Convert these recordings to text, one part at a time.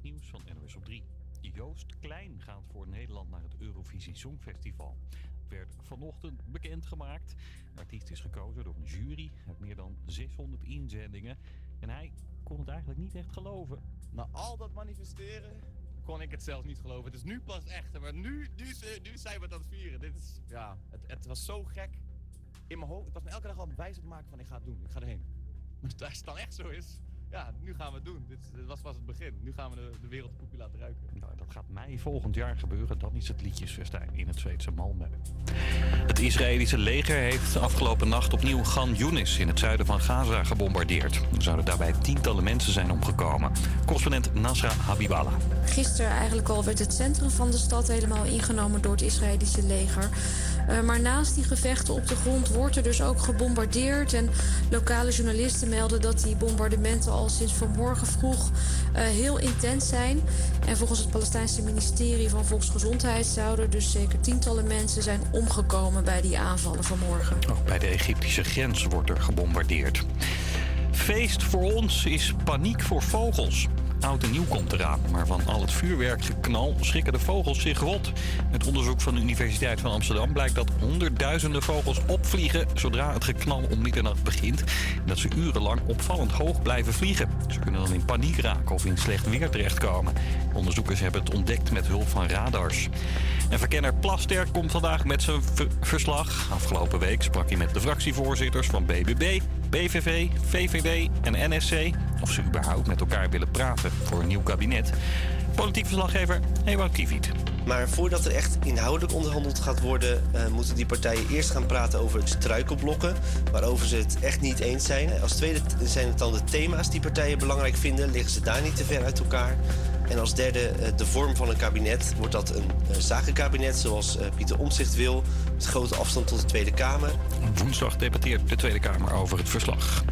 het nieuws van NOS op 3. Joost Klein gaat voor Nederland naar het Eurovisie Songfestival. Het werd vanochtend bekendgemaakt. De artiest is gekozen door een jury uit meer dan 600 inzendingen. En hij kon het eigenlijk niet echt geloven. Na al dat manifesteren kon ik het zelfs niet geloven. Het is nu pas echt. Maar nu, nu, nu zijn we het aan het vieren. Dit is, ja, het, het was zo gek. In mijn hoofd, ik was me elke dag al wijs aan het maken van ik ga het doen, ik ga erheen. Maar als het dan echt zo is, ja, nu gaan we het doen. Dit, dit was pas het begin. Nu gaan we de, de wereldpoepje laten ruiken. Nou, dat gaat mei volgend jaar gebeuren. Dan is het liedjesfestijn in het Zweedse Malmö. Het Israëlische leger heeft afgelopen nacht opnieuw Gan Yunis in het zuiden van Gaza gebombardeerd. Er zouden daarbij tientallen mensen zijn omgekomen. Correspondent Nasra Habiballah. Gisteren eigenlijk al werd het centrum van de stad helemaal ingenomen door het Israëlische leger. Uh, maar naast die gevechten op de grond wordt er dus ook gebombardeerd. En lokale journalisten melden dat die bombardementen al sinds vanmorgen vroeg uh, heel intens zijn. En volgens het Palestijnse ministerie van Volksgezondheid zouden dus zeker tientallen mensen zijn omgekomen bij die aanvallen vanmorgen. Ook bij de Egyptische grens wordt er gebombardeerd. Feest voor ons is paniek voor vogels. Oud en nieuw komt eraan, maar van al het vuurwerkgeknal schrikken de vogels zich rot. Het onderzoek van de Universiteit van Amsterdam blijkt dat honderdduizenden vogels opvliegen zodra het geknal om middernacht begint. En dat ze urenlang opvallend hoog blijven vliegen. Ze kunnen dan in paniek raken of in slecht weer terechtkomen. Onderzoekers hebben het ontdekt met hulp van radars. En verkenner Plaster komt vandaag met zijn verslag. Afgelopen week sprak hij met de fractievoorzitters van BBB, BVV, VVD en NSC of ze überhaupt met elkaar willen praten voor een nieuw kabinet. Politiek verslaggever Ewout Kiviet. Maar voordat er echt inhoudelijk onderhandeld gaat worden, uh, moeten die partijen eerst gaan praten over struikelblokken, waarover ze het echt niet eens zijn. Als tweede zijn het dan de thema's die partijen belangrijk vinden, liggen ze daar niet te ver uit elkaar. En als derde uh, de vorm van een kabinet. Wordt dat een uh, zakenkabinet zoals Pieter Omtzigt wil, met grote afstand tot de Tweede Kamer? Woensdag debatteert de Tweede Kamer over het verslag.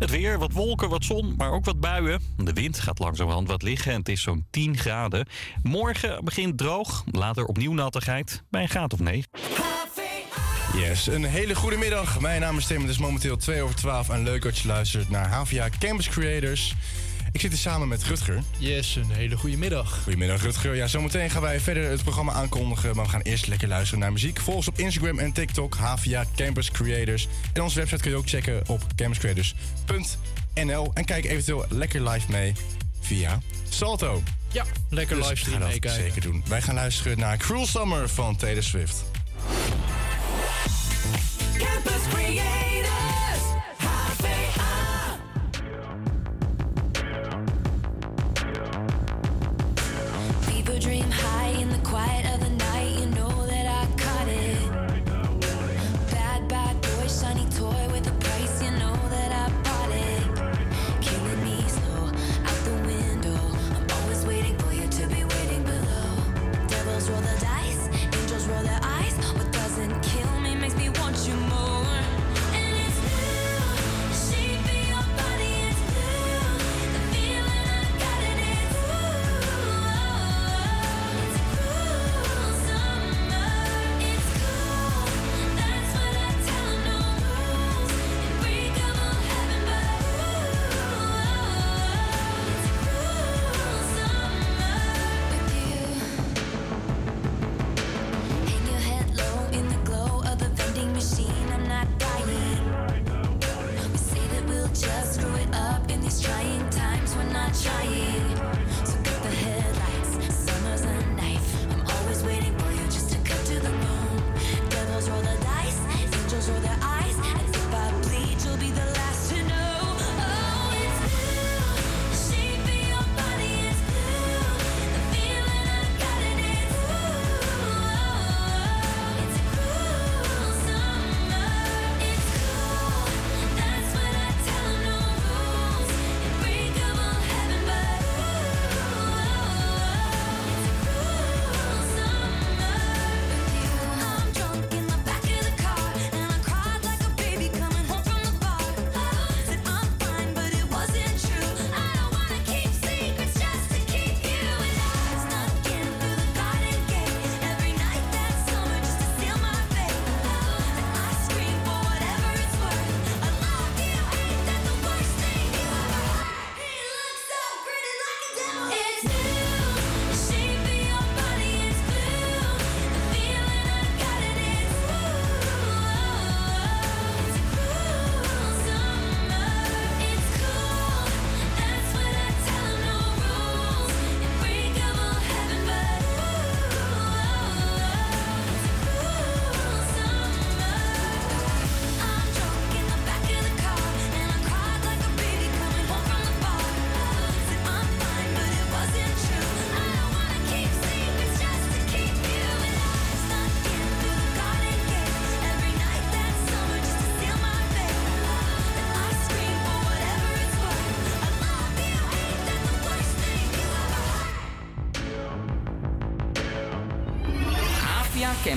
Het weer, wat wolken, wat zon, maar ook wat buien. De wind gaat langzamerhand wat liggen en het is zo'n 10 graden. Morgen begint droog, later opnieuw nattigheid bij een graad of 9. Yes, een hele goede middag. Mijn naam is Tim, het is momenteel 2 over 12 en leuk dat je luistert naar HVA Campus Creators. Ik zit hier samen met Rutger. Yes, een hele goede middag. Goedemiddag Rutger. Ja, zometeen gaan wij verder het programma aankondigen, maar we gaan eerst lekker luisteren naar muziek. Volg ons op Instagram en TikTok, HVA Campus Creators. En onze website kun je ook checken op campuscreators.nl en kijk eventueel lekker live mee via Salto. Ja, lekker dus livestream gaan dat meekijken. zeker doen. Wij gaan luisteren naar Cruel Summer van Taylor Swift. Campus Creators, HVA. Fever dream high in the quiet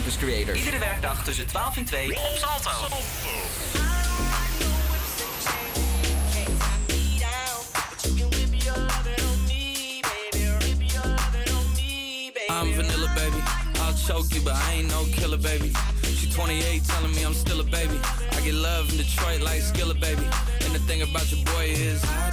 Campus Creators. Iedere werkdag tussen 12 en 2 op Salto. I'm vanilla, baby. I'll choke you, but I ain't no killer, baby. She 28, telling me I'm still a baby. I get love in Detroit like Skilla, baby. And the thing about your boy is, I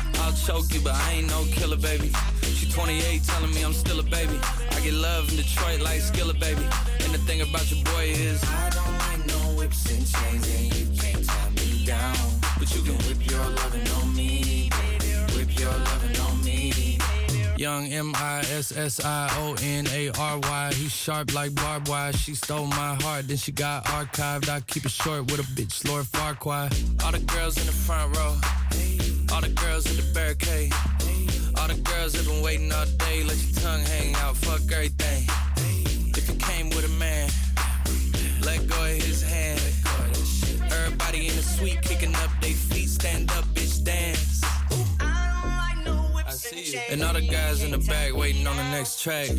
Choke you, but I ain't no killer, baby. She 28, telling me I'm still a baby. I get love in Detroit like Skilla, baby. And the thing about your boy is, I don't like no whips and chains, and you can't tie me down. But you can whip your lovin' on me, baby. Whip your lovin' on me. Young M I S S I O N A R Y. He's sharp like barbed wire. She stole my heart, then she got archived. I keep it short with a bitch, Lord Farquhar. All the girls in the front row. All the girls in the barricade. All the girls have been waiting all day. Let your tongue hang out. Fuck everything. If you came with a man, let go of his hand. Everybody in the suite kicking up their feet. Stand up, bitch, dance. I don't like no whips see you. And all the guys in the back waiting on the next track.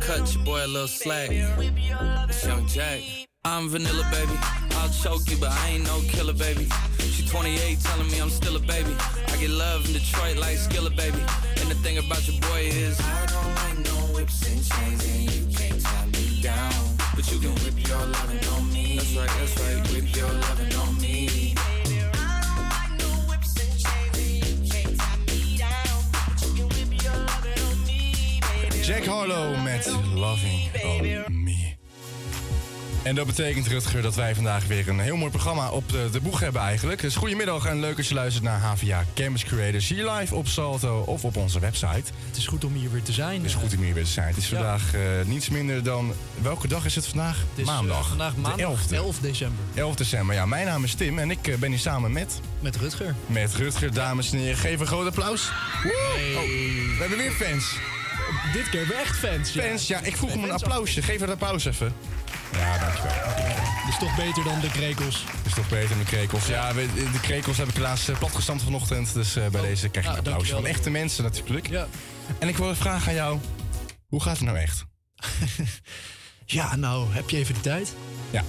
Cut your boy a little slack. It's Young Jack. I'm vanilla, baby. I'll choke you, but I ain't no killer, baby. She 28, telling me I'm still a baby. I get love in Detroit like Skilla, baby. And the thing about your boy is, I don't like no whips and chains, and you can't tie me down. But you can whip your lovin' on me. That's right, that's right. Whip your lovin' on me. Jack Harlow met Loving on Me. En dat betekent, Rutger, dat wij vandaag weer een heel mooi programma op de, de boeg hebben eigenlijk. Dus goedemiddag en leuk als je luistert naar HVA Campus Creators. Hier live op Salto of op onze website. Het is goed om hier weer te zijn. Het is goed om hier weer te zijn. Het is Ja. vandaag eh, niets minder dan... Welke dag is het vandaag? Het is, eh, maandag. vandaag De maandag 11e. 11 december. 11 december. Ja, mijn naam is Tim en ik eh, ben hier samen met... Met Rutger. Met Rutger, dames en heren. Geef een groot applaus. Oh, we hebben weer fans. Dit keer hebben we echt fans. ja. Fans, ja, ik vroeg En om een applausje. Geef het applaus even. Ja, dankjewel. Dat is toch beter dan de krekels. is toch beter dan de krekels. Ja, we- de krekels heb ik helaas eh, platgestampt vanochtend. Dus eh, bij deze krijg je nou, een applausje van echte mensen natuurlijk. Ja. En ik wil een vraag aan jou. Hoe gaat het nou echt? Ja, nou, heb je even de tijd? Ja.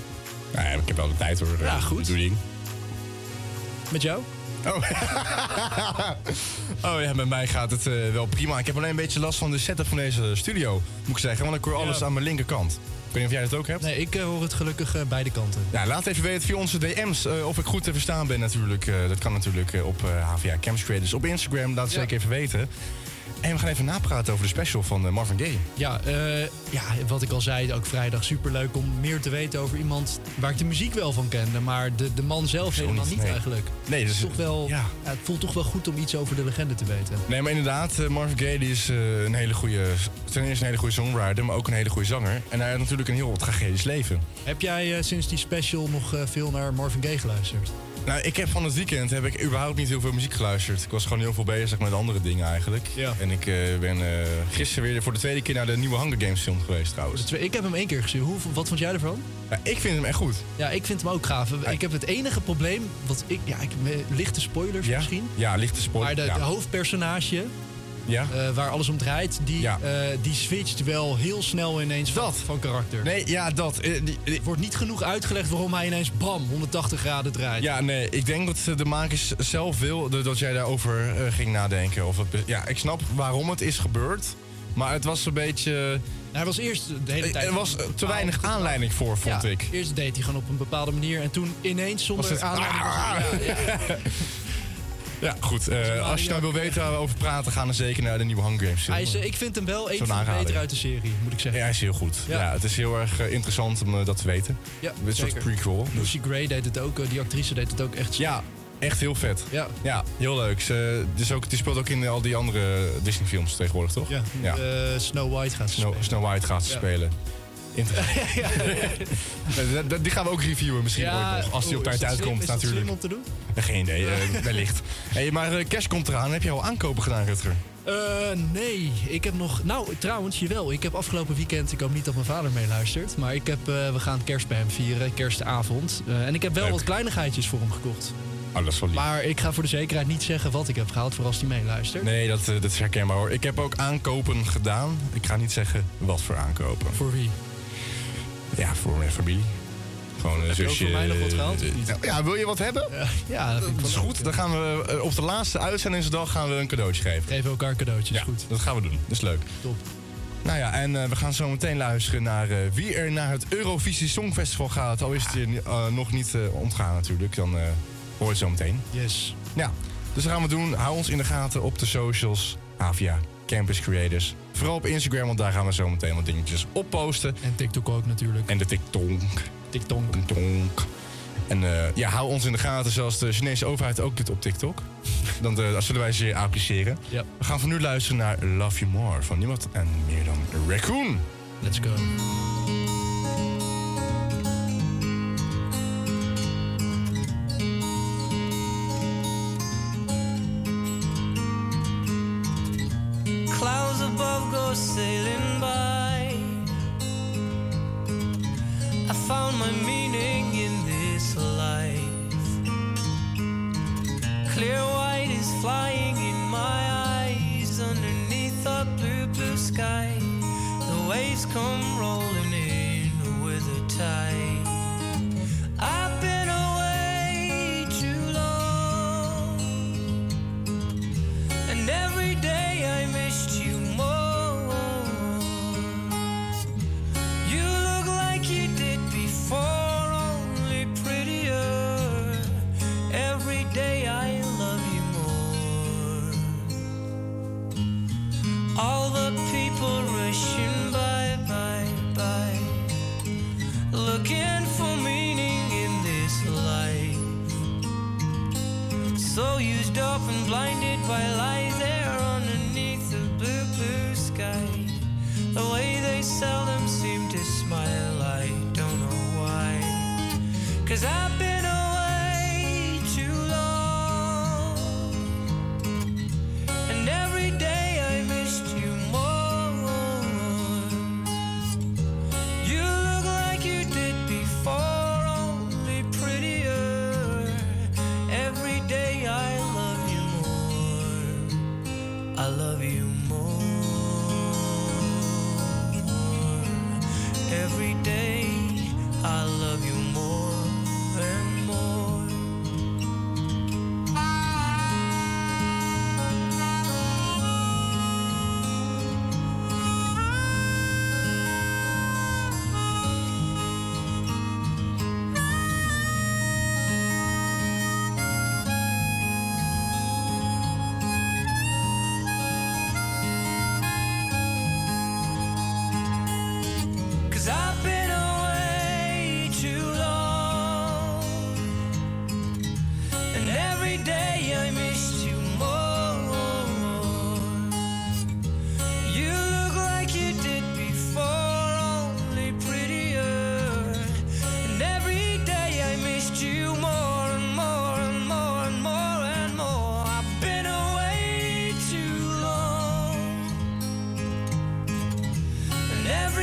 Nou, ja, ik heb wel de tijd hoor. Ja, eh, goed. bedoeling. Met jou? Oh. oh ja, met mij gaat het eh, wel prima. Ik heb alleen een beetje last van de setup van deze studio, moet ik zeggen. Want ik hoor alles aan mijn linkerkant. Ik weet niet of jij dat ook hebt. Nee, ik eh, hoor het gelukkig eh, beide kanten. Ja, laat even weten via onze DM's eh, of ik goed te verstaan ben natuurlijk. Dat kan natuurlijk op HVA Camps Creators. Op Instagram, laat het Ja. zeker even weten. En we gaan even napraten over de special van eh, Marvin Gaye. Ja, eh, ja, wat ik al zei, ook vrijdag superleuk om meer te weten over iemand waar ik de muziek wel van kende, maar de, de man zelf Zo helemaal niet, nee. eigenlijk. Nee, Het, dus, is toch wel, ja. ja, het voelt toch wel goed om iets over de legende te weten. Nee, maar inderdaad, eh, Marvin Gaye die is een hele goede... Ten eerste een hele goede songwriter, maar ook een hele goede zanger. En hij heeft natuurlijk een heel tragedisch leven. Heb jij sinds die special nog veel naar Marvin Gaye geluisterd? Nou, ik heb van het weekend heb ik überhaupt niet heel veel muziek geluisterd. Ik was gewoon heel veel bezig met andere dingen eigenlijk. Ja. En ik eh, ben eh, gisteren weer voor de tweede keer naar de nieuwe Hunger Games film geweest trouwens. Ik heb hem één keer gezien. Hoe, wat vond jij ervan? Ja, ik vind hem echt goed. Ja, ik vind hem ook gaaf. Ik heb het enige probleem, wat ik, ja, ik, lichte spoilers misschien. Ja, lichte spoiler. Maar de, ja. de hoofdpersonage, ja. eh, waar alles om draait, die, Ja. eh, die switcht wel heel snel ineens van, Dat. van karakter. Nee, ja, dat. eh, die- die- Er wordt niet genoeg uitgelegd waarom hij ineens bam 180 graden draait. ja, nee, ik denk dat de makers zelf wil de- dat jij daarover ging nadenken. Of het, ja, ik snap waarom het is gebeurd. Maar het was een beetje... Hij was eerst de hele tijd... Er was te weinig aanleiding voor, vond Ja, ik. Eerst deed hij gewoon op een bepaalde manier en toen ineens zonder het- aanleiding. ja, ja. Ja, goed. eh, als je nou wil weten waar we over praten, ga dan zeker naar de nieuwe Hunger Games. Hij is, eh, ik vind hem wel een van de beter uit de serie, moet ik zeggen. Ja, hij is heel goed. Ja. Ja. het is heel erg eh, interessant om dat te weten. Ja, Een soort prequel. Dus, Lucy Gray deed het ook, die actrice deed het ook echt ja, echt heel vet. Ja. Ja, heel leuk. Ze, dus ook, die speelt ook in al die andere Disney-films tegenwoordig, toch? Ja, ja. Snow White gaat ze Snow, spelen. Snow White gaat ze Ja. spelen. Dat- Die gaan we ook reviewen misschien Ja, ooit nog. Als die op is tijd uitkomt is dat natuurlijk. slim om te doen? Geen idee, eh, wellicht. Hey, maar eh, kerst komt eraan. Heb je al aankopen gedaan, Rutger? Eh, nee, ik heb nog... Nou, trouwens, jawel. Ik heb afgelopen weekend... Ik hoop niet dat mijn vader meeluistert. Maar ik heb, eh, we gaan kerst bij hem vieren. Kerstavond. Eh, en ik heb wel Leuk. wat kleinigheidjes voor hem gekocht. Oh, dat is wel lief. Maar ik ga voor de zekerheid niet zeggen wat ik heb gehaald... voor als hij meeluistert. Nee, dat, dat is herkenbaar hoor. Ik heb ook aankopen gedaan. Ik ga niet zeggen wat voor aankopen. Voor wie? Ja, voor mijn familie. Gewoon een Heb je ook zusje. voor mij nog wat of niet? Ja, wil je wat hebben? Ja, dat is goed. leuk, Dan gaan we eh, op de laatste uitzendingsdag gaan we een cadeautje geven. Geven elkaar cadeautjes, Ja, goed. dat gaan we doen. Dat is leuk. Top. Nou ja, en eh, we gaan zo meteen luisteren naar eh, wie er naar het Eurovisie Songfestival gaat. Al is het je eh, nog niet eh, ontgaan natuurlijk. Dan eh hoor je het zo meteen. Yes. Ja, dus dat gaan we doen. Hou ons in de gaten op de socials. Avia, Campus Creators. Vooral op Instagram, want daar gaan we zo meteen wat dingetjes op posten. En TikTok ook natuurlijk. En de TikTok. TikTok. TikTok. En eh, ja, hou ons in de gaten zoals de Chinese overheid ook doet op TikTok. Dan eh, dat zullen wij ze appliceren. Ja. We gaan voor nu luisteren naar Love You More van niemand en meer dan Raccoon. Let's go.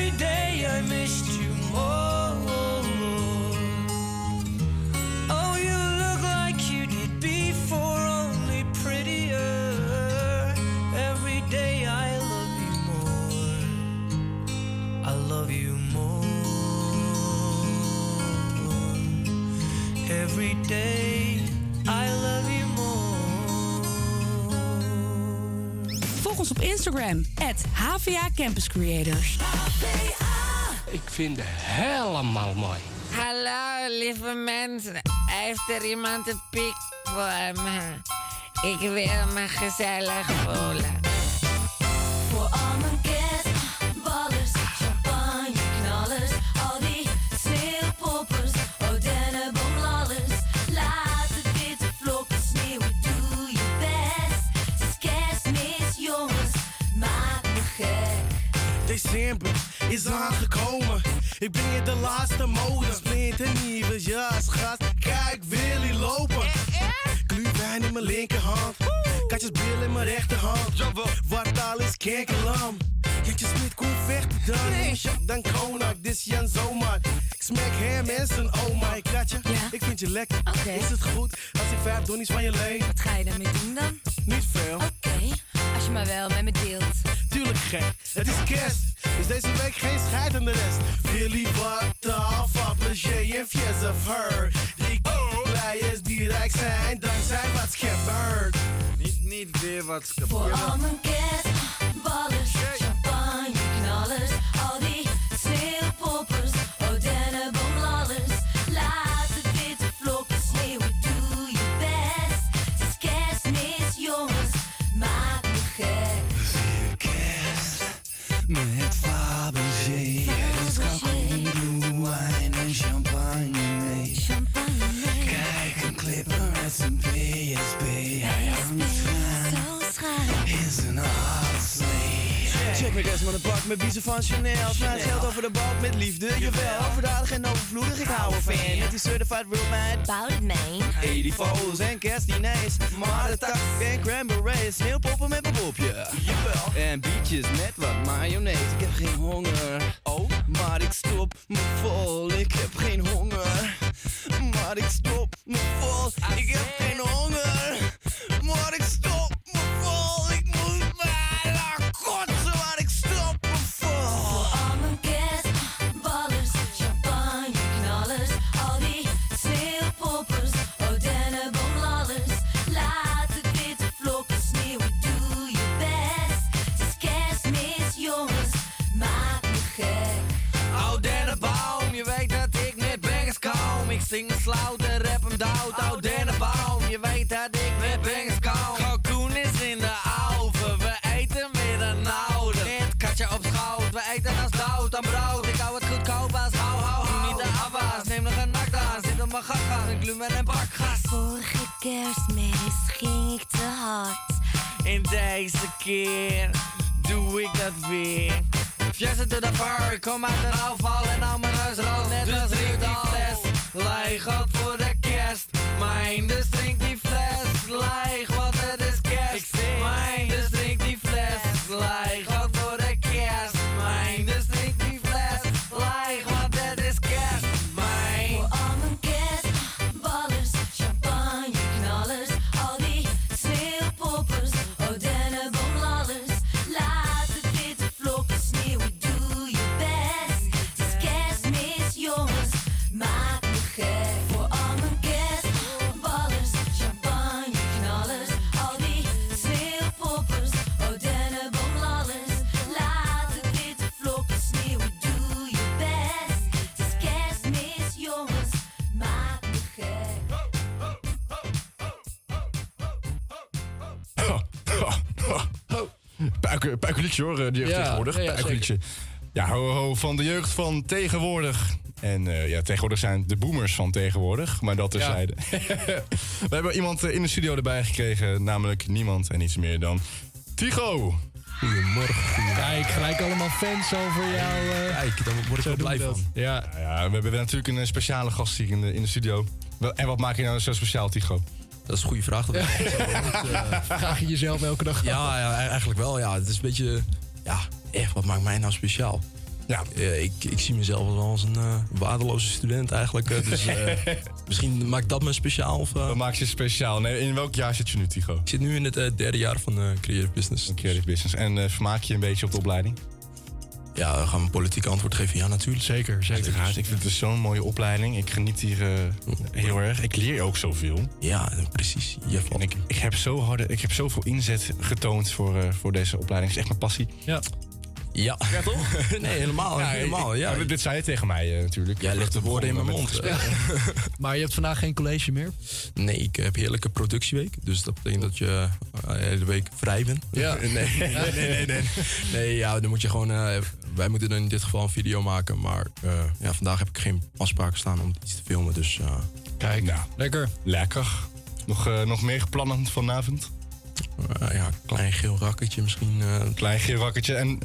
Every day I missed you ons op Instagram, HVA Campus Creators. Ik vind het helemaal mooi. Hallo, lieve mensen. Heeft er iemand een pik voor me? Ik wil me gezellig voelen. Ik ben hier de laatste mode. Splint nieuwe jas, gast. Kijk, Willy lopen. Gluwijn in mijn linkerhand. Katjes bril in mijn rechterhand. Wat al is kerkelam. Jantje Smit kon vechten dan. Nee. Dan Konak, dit is Jan Zomaar. Ik smek hem en zijn oma. Ik katje, ik vind je lekker. Is het goed als ik vijf donnies van je leen? Wat ga je daarmee doen dan? Niet veel. Als je maar wel met me deelt. Tuurlijk gek, het is kerst. Dus deze week geen scheid aan de rest. Willy, wat af, Appelgé en Fies of Her. Drie players die rijk zijn, dankzij wat gebeurt. Niet, niet weer wat Voor al mijn kerstballers, Rest met een pak met biezen van Chanel. Smijt geld over de balk met liefde, jawel. Overdadig en overvloedig, ik hou ervan. Met die certified real man. Man. 84's en kerstdiners. Maar de tak en cranberries. Sneeuwpoppen met mijn popje. Jawel. En bietjes met wat mayonaise. Ik heb geen honger. Oh, maar ik stop me vol. Ik heb geen honger. Maar ik stop me vol. Ik heb geen honger. Maar ik stop zing en rap hem dood. Oud dennenboom, je weet dat ik met bangers kom. Kalkoen is in de oven, we eten met een oude. Het katje op schoot, we eten als dood aan brood. Ik hou het goedkoop als hou, hou, hou. Niet de afwas, neem nog een nakdaar. Zit op mijn gat, een glue met een bakgas. Vorige kerstmis ging ik te hard. En deze keer doe ik dat weer. Fiesta to the bar, kom uit de afval en al mijn huis rood. Net als die fles, leeg op voor de kerst. Mijn dus drink die fles, leeg, want het is Puiken, puikenliedje hoor, eh, de jeugd Ja, tegenwoordig. ja, ja. Ja, ho ho van de jeugd van tegenwoordig. En eh, ja, tegenwoordig zijn de boomers van tegenwoordig, maar dat terzijde. We hebben iemand eh, in de studio erbij gekregen, namelijk niemand en iets meer dan Tigo. Goedemorgen. Kijk, gelijk allemaal fans over jou. eh. Kijk, daar word ik Zo wel blij van. Ja. ja, we hebben natuurlijk een speciale gast hier in de, in de studio. En wat maak je nou zo speciaal, Tigo? Dat is een goede vraag. Dat ik Vraag je jezelf elke dag Ja, ja, eigenlijk wel. Ja. Het is een beetje... Ja, echt, wat maakt mij nou speciaal? Ja. ik, ik zie mezelf wel als een eh, waardeloze student eigenlijk. eh, Dus eh, misschien maakt dat me speciaal. Of, Wat maakt je speciaal? Nee, in welk jaar zit je nu, Tigo? Ik zit nu in het eh, derde jaar van eh, Creative Business. Creative Business. En eh, vermaak je je een beetje op de opleiding? Ja, we gaan een politiek antwoord geven. Ja, natuurlijk. Zeker, zeker. Uiteraard. Ik vind het zo'n mooie opleiding. Ik geniet hier eh, heel erg. Ik leer ook zoveel. Ja, precies. Je en ik, ik, heb zo harde, ik heb zoveel inzet getoond voor, eh, voor deze opleiding. Het is echt mijn passie. Ja. Ja. Ja, toch? Nee, helemaal. Ja, helemaal ja. ja, dit zei je tegen mij eh, natuurlijk. Jij legt de woorden in mijn mond. Maar je hebt vandaag geen college meer? Nee, ik heb heerlijke productieweek. Dus dat betekent dat je de hele week vrij bent. Ja. nee, nee, nee, nee, nee. Nee, ja, dan moet je gewoon... eh, wij moeten dan in dit geval een video maken. Maar eh, ja, vandaag heb ik geen afspraken staan om iets te filmen. Dus eh, Kijk, nou, lekker. Lekker. Nog, eh, nog meer plannen vanavond? ja, klein geel rakketje misschien. eh. Klein geel rakketje. En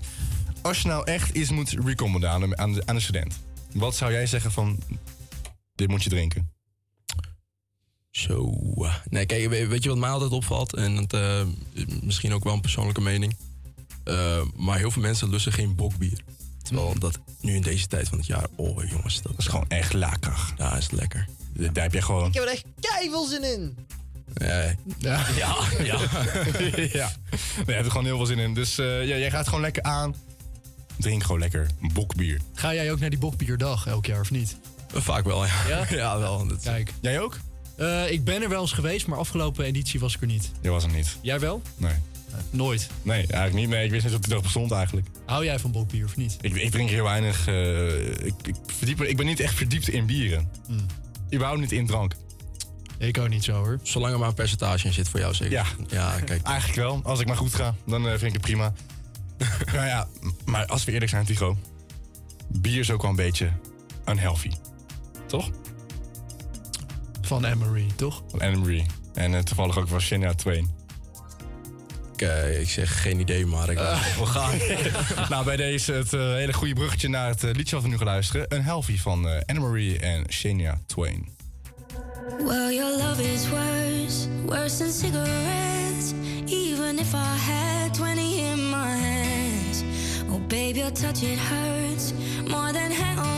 als je nou echt iets moet recommanden aan de, aan de, aan de student. Wat zou jij zeggen van, dit moet je drinken? Zo. Nee, kijk, we- weet je wat mij altijd opvalt? En het, eh, misschien ook wel een persoonlijke mening. Eh, maar heel veel mensen lussen geen bokbier. Terwijl dat nu in deze tijd van het jaar, oh jongens, dat, is gewoon echt lekker. Ja, is lekker. Daar heb je gewoon. Ik heb er echt keiveel zin in. Ja, ja, ja. ja. Nee, je hebt er gewoon heel veel zin in. Dus eh, ja, jij gaat gewoon lekker aan. Drink gewoon lekker bokbier. Ga jij ook naar die bokbierdag elk jaar of niet? Vaak wel, ja. Ja? ja, wel. Kijk. Jij ook? Eh, ik ben er wel eens geweest, maar afgelopen editie was ik er niet. Jij was er niet. Jij wel? Nee. Nooit. Nee, eigenlijk niet. Nee, ik wist niet dat die dag bestond eigenlijk. Hou jij van bokbier of niet? Ik, ik drink heel weinig. eh, ik, ik, verdiep, ik ben niet echt verdiept in bieren. Hmm. Überhaupt niet in drank. Ik ook niet zo hoor. Zolang er maar een percentage in zit voor jou zeker. Ja, ja kijk. Eigenlijk wel. Als ik maar goed ga, dan eh, vind ik het prima. nou ja, maar als we eerlijk zijn, Tigo. Bier is ook wel een beetje unhealthy. Toch? Van Emery, toch? Van Emery. En eh, toevallig ook van Shania Twain. Kijk, ik zeg geen idee, maar ik we gaan. nou, bij deze het eh, hele goede bruggetje naar het eh, liedje wat we nu gaan luisteren. Unhealthy van eh Anne-Marie en Shania Twain. Well, your love is worse, worse than cigarettes. Even if I had 20 in my hands. Oh, babe, your touch, it hurts more than hangovers.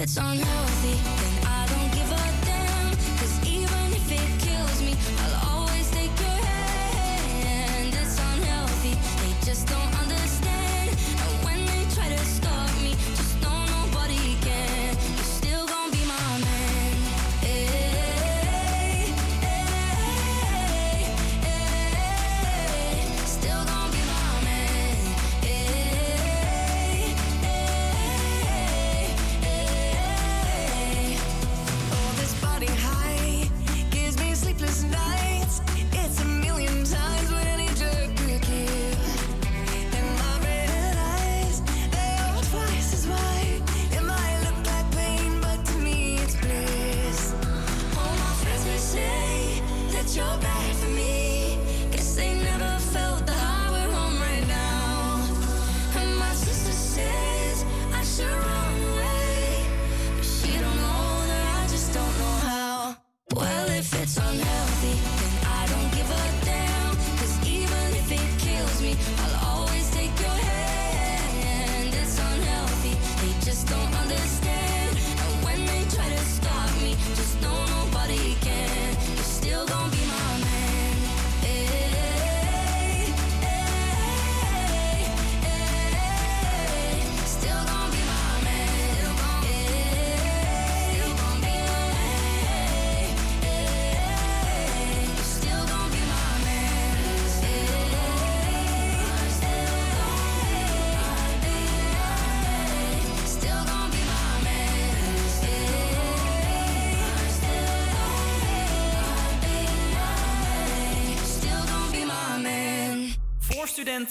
It's unhealthy,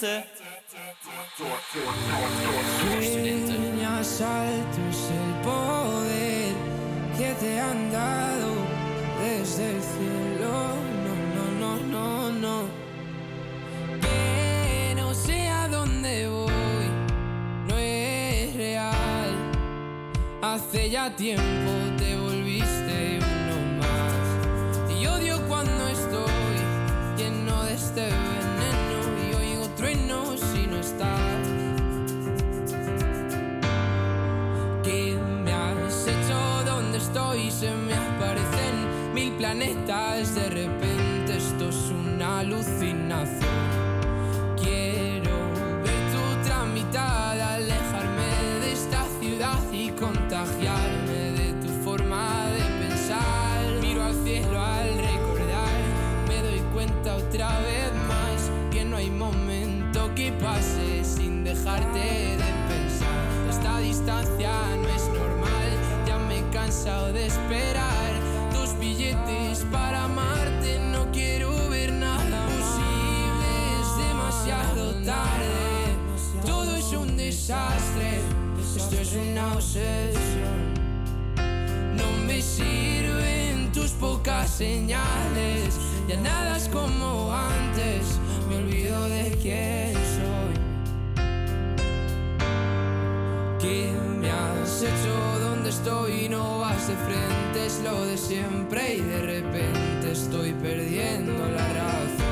studenten. Sueña saltos el poder que te han dado desde el cielo. No, no, no, no, no. Que no sé a dónde voy, no es real. Hace ya tiempo quién soy. ¿Qué me has hecho? ¿Dónde estoy? No vas de frente, es lo de siempre y de repente estoy perdiendo la razón.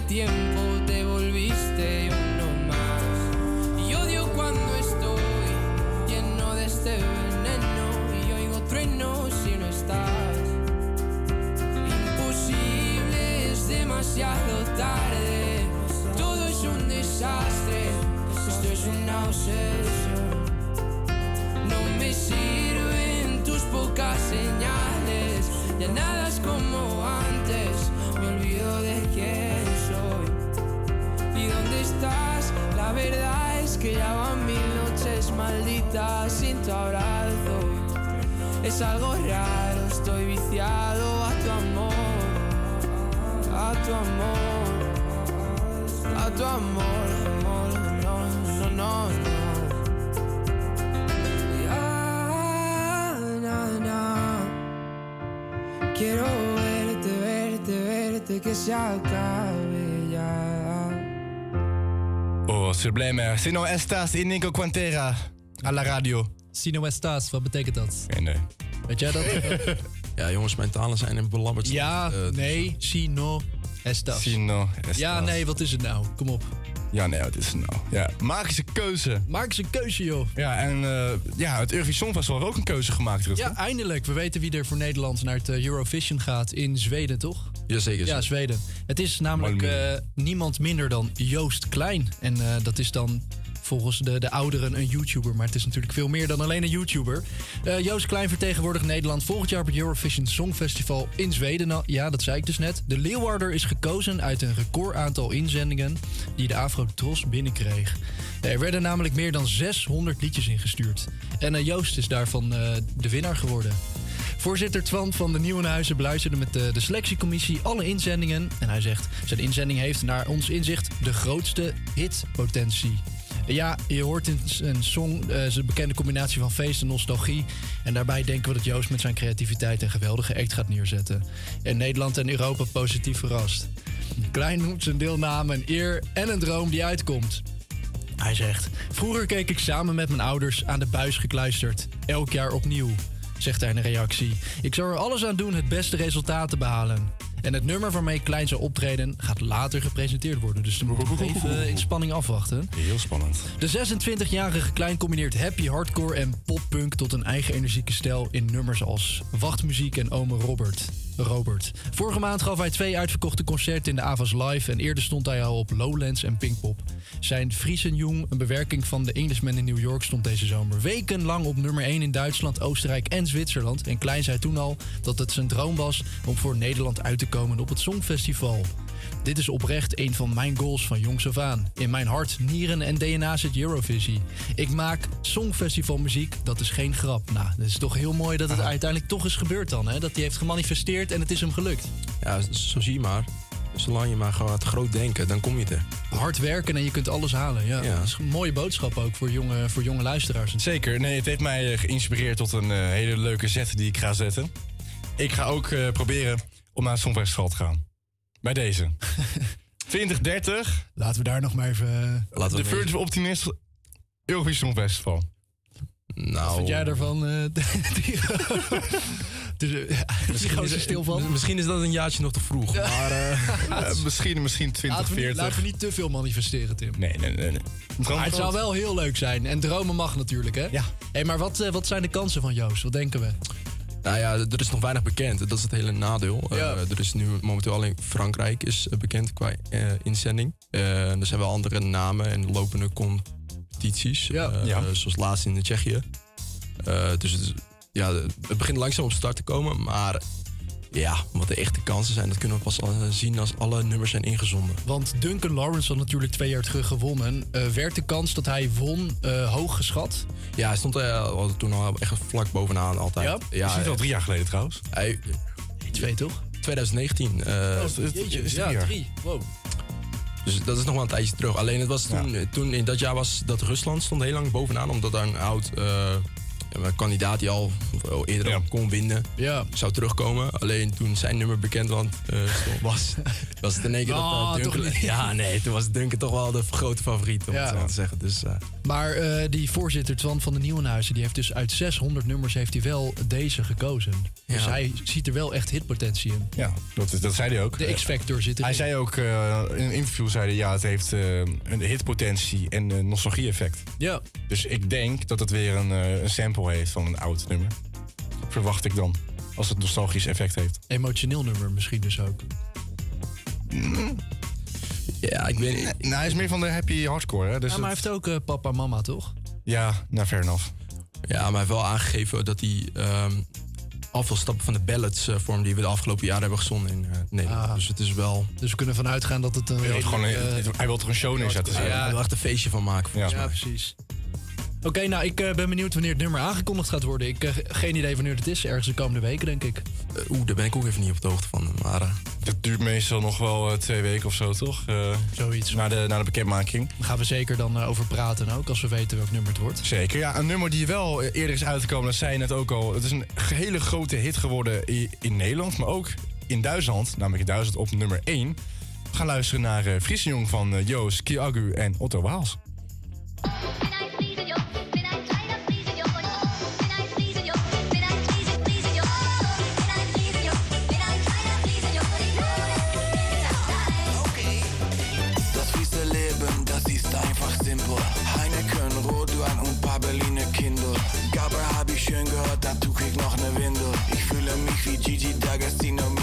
Tiempo te volviste uno más. Y odio cuando estoy lleno de este veneno y oigo truenos si no estás. Imposible, es demasiado tarde. Todo es un desastre. Esto es una obsesión. No me sirven tus pocas señales. Ya nada es como verdad es que ya van mil noches malditas sin tu abrazo. Es algo raro, estoy viciado a tu amor, a tu amor, a tu amor, amor, no, no, no, no. Quiero verte, verte, verte, que se acabe sublime. Si no estás in Nico Quantera. A la radio. Si no estás, wat betekent dat? Nee, nee. Weet jij dat? Ja, jongens, mijn talen zijn in belabberd. ja, Eh, nee, si no estás. Si no estas. Ja, nee, wat is het nou? Kom op. Ja, nee, wat is het nou? Ja, maak eens een keuze. Maak eens een keuze, joh. Ja, en eh, ja, het Eurovisie Songfestival heeft ook een keuze gemaakt, Rutger. Ja, eindelijk. We weten wie er voor Nederland naar het eh, Eurovision gaat in Zweden, toch? Jazeker. Ja, Zweden. Het is namelijk eh, niemand minder dan Joost Klein. En eh, dat is dan volgens de, de ouderen een YouTuber. Maar het is natuurlijk veel meer dan alleen een YouTuber. Eh, Joost Klein vertegenwoordigt Nederland volgend jaar op het Eurovision Songfestival in Zweden. Nou, ja, dat zei ik dus net. De Leeuwarder is gekozen uit een record aantal inzendingen die de Afro Tros binnenkreeg. Er werden namelijk meer dan 600 liedjes ingestuurd. En Joost is daarvan de winnaar geworden. Voorzitter Twan van de Nieuwenhuizen beluisterde met de, selectiecommissie alle inzendingen. En hij zegt, zijn inzending heeft naar ons inzicht de grootste hitpotentie. Ja, je hoort in een song eh, zijn bekende combinatie van feest en nostalgie. En daarbij denken we dat Joost met zijn creativiteit een geweldige act gaat neerzetten. En Nederland en Europa positief verrast. Klein noemt zijn deelname een eer en een droom die uitkomt. Hij zegt: Vroeger keek ik samen met mijn ouders aan de buis gekluisterd. Elk jaar opnieuw, zegt hij in een reactie. Ik zou er alles aan doen het beste resultaat te behalen. En het nummer waarmee Klein zou optreden gaat later gepresenteerd worden. Dus dan moeten we nog even eh, in spanning afwachten. Heel spannend. De 26-jarige Klein combineert happy hardcore en poppunk tot een eigen energieke stijl in nummers als Wachtmuziek en Ome Robert. Robert. Vorige maand gaf hij twee uitverkochte concerten in de Avas Live en eerder stond hij al op Lowlands en Pinkpop. Zijn Friesenjong, een bewerking van de Englishman in New York, stond deze zomer wekenlang op nummer 1 in Duitsland, Oostenrijk en Zwitserland. En Klein zei toen al dat het zijn droom was om voor Nederland uit te komen op het Songfestival. Dit is oprecht een van mijn goals van jongs af aan. In mijn hart, nieren en DNA zit Eurovisie. Ik maak songfestivalmuziek, dat is geen grap. Nou, het is toch heel mooi dat het uiteindelijk toch is gebeurd dan. Hè? Dat hij heeft gemanifesteerd en het is hem gelukt. Ja, zo zie je maar. Zolang je maar gaat groot denken, dan kom je er. Hard werken en je kunt alles halen. Ja. Dat is een mooie boodschap ook voor jonge, voor jonge luisteraars. Zeker. Nee, het heeft mij eh, geïnspireerd tot een eh, hele leuke zet die ik ga zetten. Ik ga ook eh, proberen om naar het Songfestival te gaan. Bij deze. 2030. Laten we daar nog maar even... Laten we de Virtual Optimist Eurovisie Songfestival. Nou, Wat vind jij daarvan? eh, dus, eh, ja, stil van. Misschien is dat een jaartje nog te vroeg. Maar eh, Eh, misschien, misschien Laten we, niet, 2040. laten we niet te veel manifesteren, Tim. Nee, nee, nee. nee. Maar het zou wel heel leuk zijn. En dromen mag natuurlijk, hè? Ja. Hey, maar wat, eh, wat zijn de kansen van Joost? Wat denken we? Nou ja, er is nog weinig bekend. Dat is het hele nadeel. Ja. Eh, er is nu momenteel alleen Frankrijk is eh, bekend qua eh, inzending. Eh, er zijn wel andere namen en lopende competities. Ja. eh, Ja. zoals laatst in de Tsjechië. Eh, dus het, is- ja, het begint langzaam op start te komen. Maar Ja, wat de echte kansen zijn, dat kunnen we pas eh, zien als alle nummers zijn ingezonden. Want Duncan Lawrence had natuurlijk twee jaar terug gewonnen. Eh, werd de kans dat hij won eh, hoog geschat? Ja, hij stond eh, toen al echt vlak bovenaan altijd. Ja? Is dit al drie jaar geleden trouwens? Hij, Twee toch? 2019. eh, Jeetje, ja, drie. Wow. Dus dat is nog wel een tijdje terug. Alleen het was toen, toen in dat jaar was dat Rusland stond heel lang bovenaan, omdat daar een oud eh, ja, een kandidaat die al eerder kon winnen zou terugkomen. Alleen toen zijn nummer bekend want, eh, stond- was, was het in één keer Oh, dat eh, Duncan... niet. Ja, nee, toen was Duncan toch wel de grote favoriet, om Ja. het zo te zeggen. Dus, eh, Maar eh, die voorzitter Twan van de Nieuwenhuizen... die heeft dus uit 600 nummers heeft hij wel deze gekozen. Dus Ja. hij ziet er wel echt hitpotentie in. Ja, dat, is- dat zei hij ook. De X-Factor zit erin. Hij zei ook eh, in een interview, zei hij, ja, het heeft eh, een hitpotentie en een nostalgie-effect. Ja. Dus ik denk dat het weer een, eh, een sample heeft van een oud nummer. Verwacht ik dan. Als het nostalgisch effect heeft. Emotioneel nummer misschien dus ook. Ja, ik weet niet. Nou, hij is meer van de happy hardcore, hè? Dus ja, maar hij het- heeft ook eh, papa en mama, toch? Ja, nou, fair enough. Ja, maar hij heeft wel aangegeven dat hij ehm al veel stappen van de ballads eh, vorm die we de afgelopen jaren hebben gezonden in eh, Nederland. Dus het is wel... Dus we kunnen vanuit gaan dat het een... Hij wil, gewoon een, hij wil een show neerzetten. Ja, hij wil echt een feestje van maken. volgens Ja, mij. precies. Oké, nou, ik eh, ben benieuwd wanneer het nummer aangekondigd gaat worden. Ik heb geen idee wanneer het is. Ergens de komende weken, denk ik. Eh, Oeh, daar ben ik ook even niet op de hoogte van. Maar eh, Dat duurt meestal nog wel eh, twee weken of zo, toch? Eh, Zoiets. Na de, na de bekendmaking. Daar gaan we zeker dan eh, over praten ook, als we weten welk nummer het wordt. Zeker, ja. Een nummer die wel eh, eerder is uitgekomen, dat zei je net ook al. Het is een hele grote hit geworden in Nederland, maar ook in Duitsland. Namelijk in Duitsland op nummer 1. We gaan luisteren naar uh, Jong van eh, Joost, Kiagu en Otto Waals. D'Agostino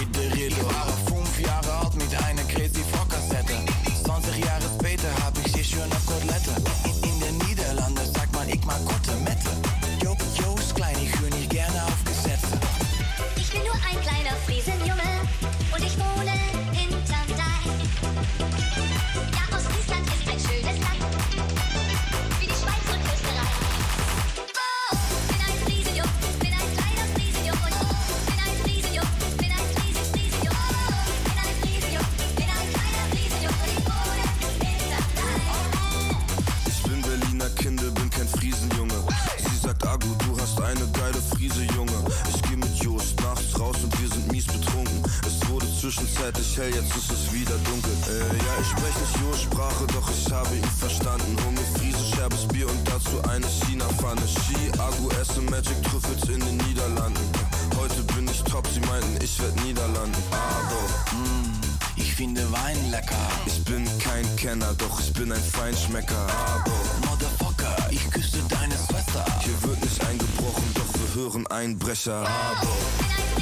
zwischenzeitlich hell, jetzt ist es wieder dunkel. Äh, ja, ich spreche nicht Jost-Sprache, doch ich habe ihn verstanden. Mir Friese, scherbes Bier und dazu eine China-Pfanne. Ski, Agu, esse Magic Trüffels in den Niederlanden. Heute bin ich top, sie meinten, ich werd Niederlanden. Aber, Mm, ich finde Wein lecker. Ich bin kein Kenner, doch ich bin ein Feinschmecker. Aber, Motherfucker, ich küsse deine Schwester. Hier wird nicht eingebrochen, doch wir hören Einbrecher. Aber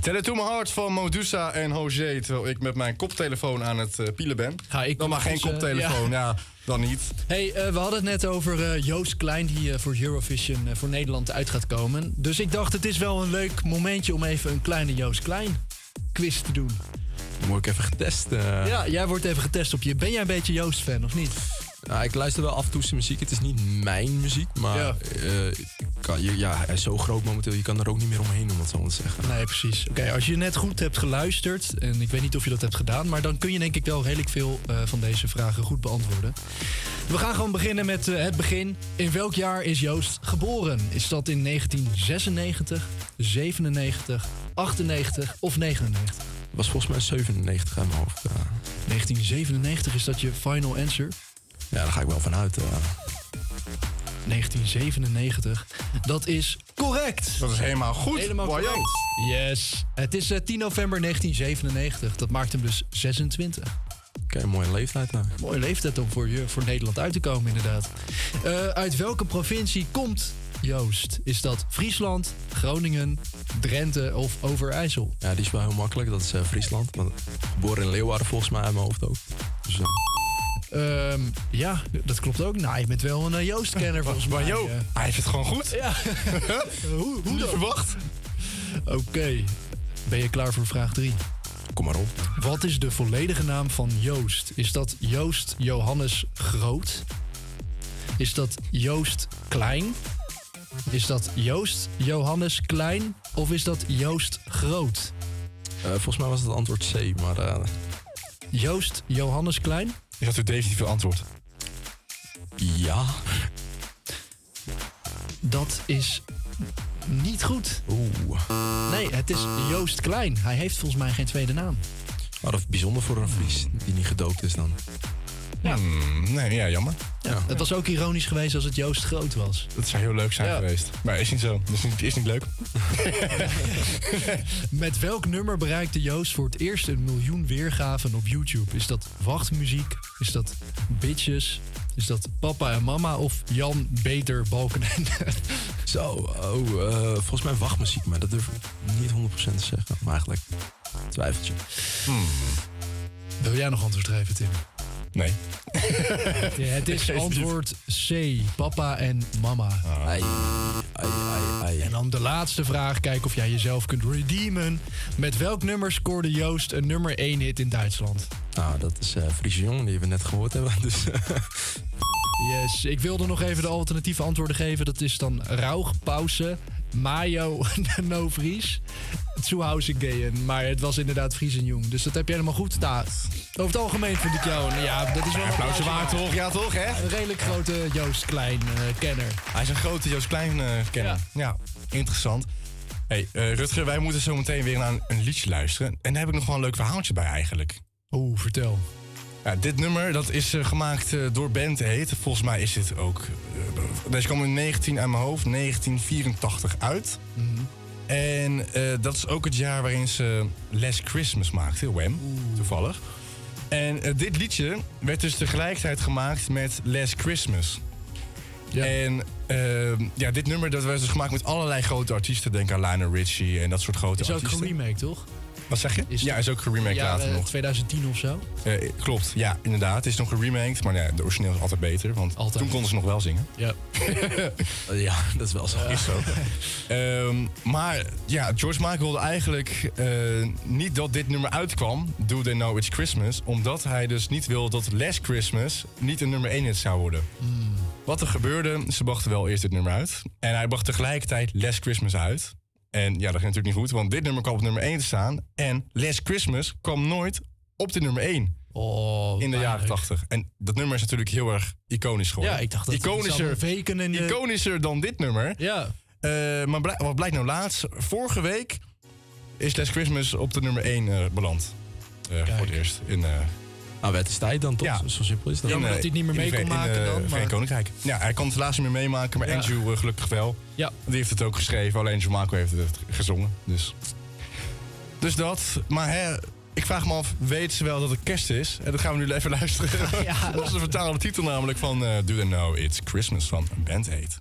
Tell It To My Heart van Modusa en Hoger. Terwijl ik met mijn koptelefoon aan het eh, pielen ben. Ga ik dan maar geen koptelefoon, ja. dan niet. Hey, eh, we hadden het net over eh, Joost Klein die voor Eurovision voor Nederland uit gaat komen. Dus ik dacht, het is wel een leuk momentje om even een kleine Joost Klein quiz te doen. Word ik even getest. Ja, jij wordt even getest op je. Ben jij een beetje Joost-fan of niet? Ja, ik luister wel af en toe zijn muziek. Het is niet mijn muziek, maar Ja. eh, kan, ja, hij is zo groot momenteel. Je kan er ook niet meer omheen, om het zo te zeggen. Nee, precies. Oké, als je net goed hebt geluisterd, en ik weet niet of je dat hebt gedaan, maar dan kun je denk ik wel redelijk veel eh, van deze vragen goed beantwoorden. We gaan gewoon beginnen met eh, het begin. In welk jaar is Joost geboren? Is dat in 1996, 97, 98 of 99? was volgens mij 97 aan mijn hoofd. 1997, is dat je final answer? Ja, daar ga ik wel vanuit. eh. 1997. Dat is correct. Dat is helemaal goed. Helemaal Wow, correct. Yes. Het is eh, 10 november 1997. Dat maakt hem dus 26. Oké, mooie leeftijd. Nou. Mooie leeftijd om voor, je, voor Nederland uit te komen, inderdaad. Eh, uit welke provincie komt Joost? Is dat Friesland, Groningen, Drenthe of Overijssel? Ja, die is wel heel makkelijk. Dat is eh, Friesland. Want geboren in Leeuwarden volgens mij uit mijn hoofd ook. Dus, eh, Ehm, ja, dat klopt ook. Nou, je bent wel een eh, Joost-kenner volgens mij. Jo, eh. hij heeft het gewoon goed. Ja. hoe hoe verwacht. Oké. Ben je klaar voor vraag 3? Kom maar op. Wat is de volledige naam van Joost? Is dat Joost Johannes Groot? Is dat Joost Klein? Is dat Joost Johannes Klein? Of is dat Joost Groot? eh, volgens mij was het antwoord C, maar... Joost Johannes Klein? Is dat uw definitieve antwoord? Ja. Dat is niet goed. Oeh. Nee, het is Joost Klein. Hij heeft volgens mij geen tweede naam. Maar dat is bijzonder voor een Fries die niet gedoopt is dan. Ja. Hmm, nee, ja, jammer. Ja, het was ook ironisch geweest als het Joost Groot was. Dat zou heel leuk zijn Ja. geweest. Maar is niet zo. Is niet, is niet leuk. Met welk nummer bereikte Joost voor het eerst een miljoen weergaven op YouTube? Is dat wachtmuziek? Is dat bitches? Is dat papa en mama of Jan Beter Balkenende? Zo, oh, eh, volgens mij wachtmuziek, maar dat durf ik niet 100% te zeggen. Maar eigenlijk twijfeltje. Wil jij nog antwoord geven, Tim? Nee. Ja, het is antwoord C. Papa en mama. Ai, ai, ai, ai. En dan de laatste vraag. Kijk of jij jezelf kunt redeemen. Met welk nummer scoorde Joost een nummer 1 hit in Duitsland? Nou, dat is eh Friese Jong, die we net gehoord hebben. Dus, Yes, ik wilde nog even de alternatieve antwoorden geven. Dat is dan Rauch, Pauze, Mayo, No Vries, Zuhause Gehen. Maar het was inderdaad Fries en Jong. Dus dat heb je helemaal goed. Nou, over het algemeen vind ik jou... een- Ja, dat is wel een applausje waard, toch? Ja, toch, hè? Een redelijk grote Joost Klein eh, kenner. Hij is een grote Joost Klein eh kenner. Ja. interessant. Hey, eh, Rutger, wij moeten zo meteen weer naar een, een liedje luisteren. En daar heb ik nog wel een leuk verhaaltje bij eigenlijk. Oeh, vertel. Ja, dit nummer dat is eh, gemaakt eh, door Band Heet. Volgens mij is dit ook... eh, deze kwam in 19 aan mijn hoofd, 1984 uit. En eh, dat is ook het jaar waarin ze Last Christmas maakte, Wham, toevallig. En dit liedje werd dus tegelijkertijd gemaakt met Last Christmas. En eh, ja, dit nummer dat werd dus gemaakt met allerlei grote artiesten. Denk aan Lionel Richie en dat soort grote Is ook artiesten. geremake, toch? Wat zeg je? ja, is ook geremaked Ja, later eh, nog. 2010 of zo. Eh, klopt, ja, inderdaad. Het is nog geremaked, maar nee, de origineel is altijd beter. Want toen konden ze nog wel zingen. Ja. ja, dat is wel zo. Is zo. Ehm, maar ja, George Michael wilde eigenlijk eh, niet dat dit nummer uitkwam, Do They Know It's Christmas, omdat hij dus niet wil dat Last Christmas niet een nummer 1 hit zou worden. Wat er gebeurde, ze brachten wel eerst dit nummer uit. En hij bracht tegelijkertijd Last Christmas uit. En ja, dat ging natuurlijk niet goed, want dit nummer kwam op nummer 1 te staan. En Last Christmas kwam nooit op de nummer 1. Oh, in de jaren 80. En dat nummer is natuurlijk heel erg iconisch geworden. Ja, ik dacht dat het iconischer, zou weken in de- iconischer dan dit nummer. Ja. Eh, maar blijk- wat blijkt nou laatst? Vorige week is Last Christmas op de nummer 1 eh, beland. Eh, voor het eerst. In, nou, het is tijd dan toch? Ja. Zo simpel is dat. Jammer eh, dat hij het niet meer mee kon maken dan, maar- Koninkrijk. Ja, hij kon het helaas niet meer meemaken, maar Ja. Andrew eh, gelukkig wel. Ja. Die heeft het ook geschreven, alleen Andrew Marco heeft het gezongen. Dus, dus dat. Maar hè, ik vraag me af, weet ze wel dat het kerst is? En dat gaan we nu even luisteren. Ja, dat is de vertaalde titel namelijk van eh, Do They Know It's Christmas van Band Aid.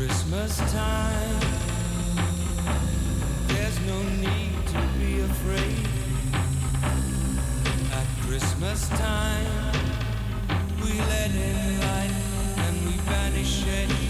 Christmas time. There's no need to be afraid. At Christmas time, we let in light and we banish shade.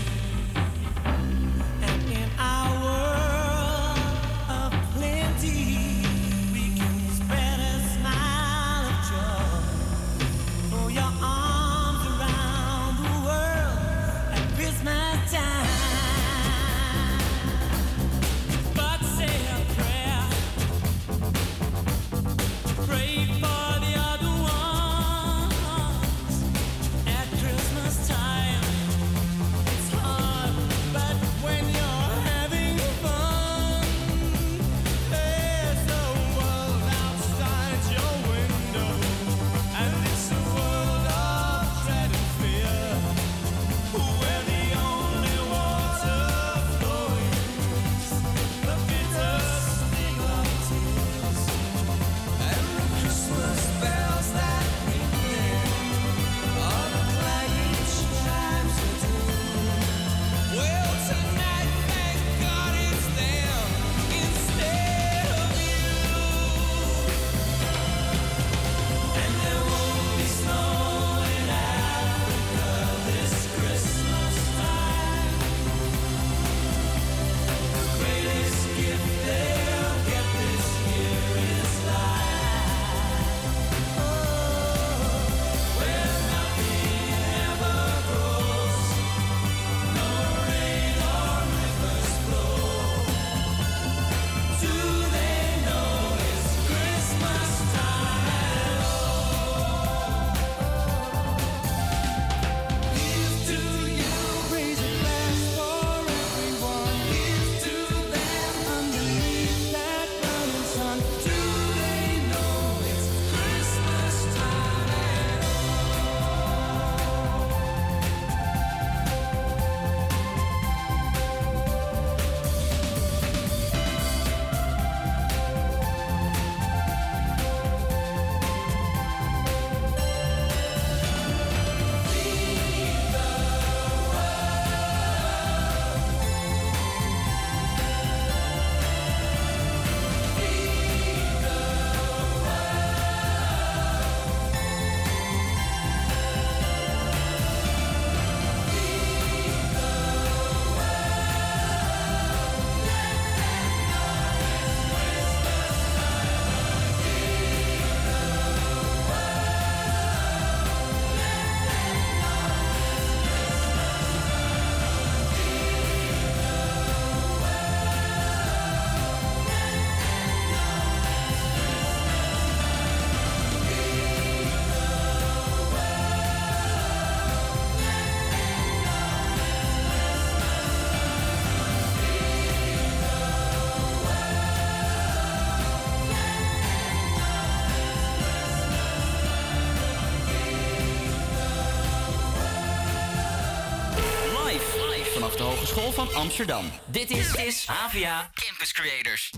Van Amsterdam. Dit is, HVA Campus Creators.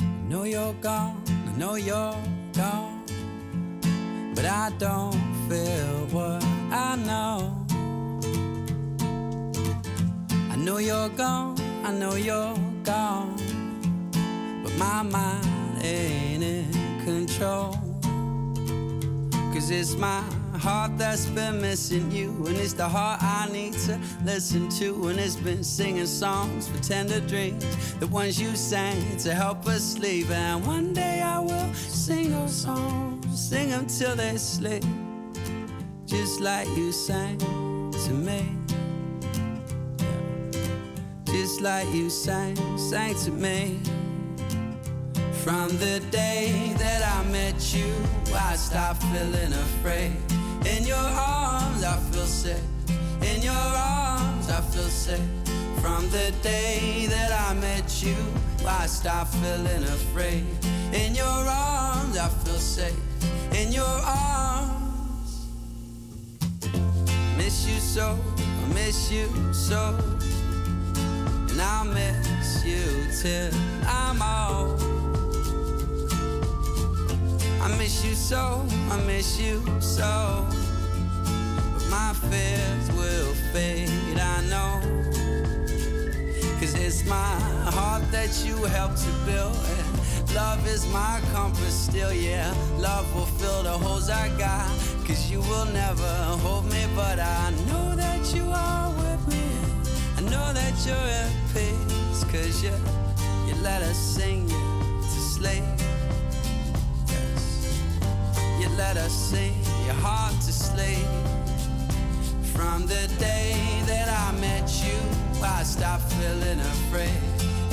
I know you're gone, I know you're gone. But I don't feel what I know. know you're gone, I know you're gone, but my mind ain't in control. Cause it's my heart that's been missing you, and it's the heart I need to listen to. And it's been singing songs for tender dreams, the ones you sang to help us sleep. And one day I will sing those songs, sing them till they sleep, just like you sang to me. Just like you sang, sang to me. From the day that I met you, I stopped feeling afraid. In your arms, I feel safe. Your arms, I feel safe. From the day that I met you, I stopped feeling afraid. In your arms, I feel safe. In your arms, miss you so, I miss you so. And I'll miss you till I'm old. I miss you so, I miss you so. But my fears will I know. Cause it's my heart that you helped to build. Love is my compass still, yeah. Love will fill the holes I got. Cause you will never hold me, but I know that you are with me. I know that you're at peace. Cause you, you let us sing you to sleep. Yes. You let us sing your heart to sleep. From the day that I met you, I stopped feeling afraid.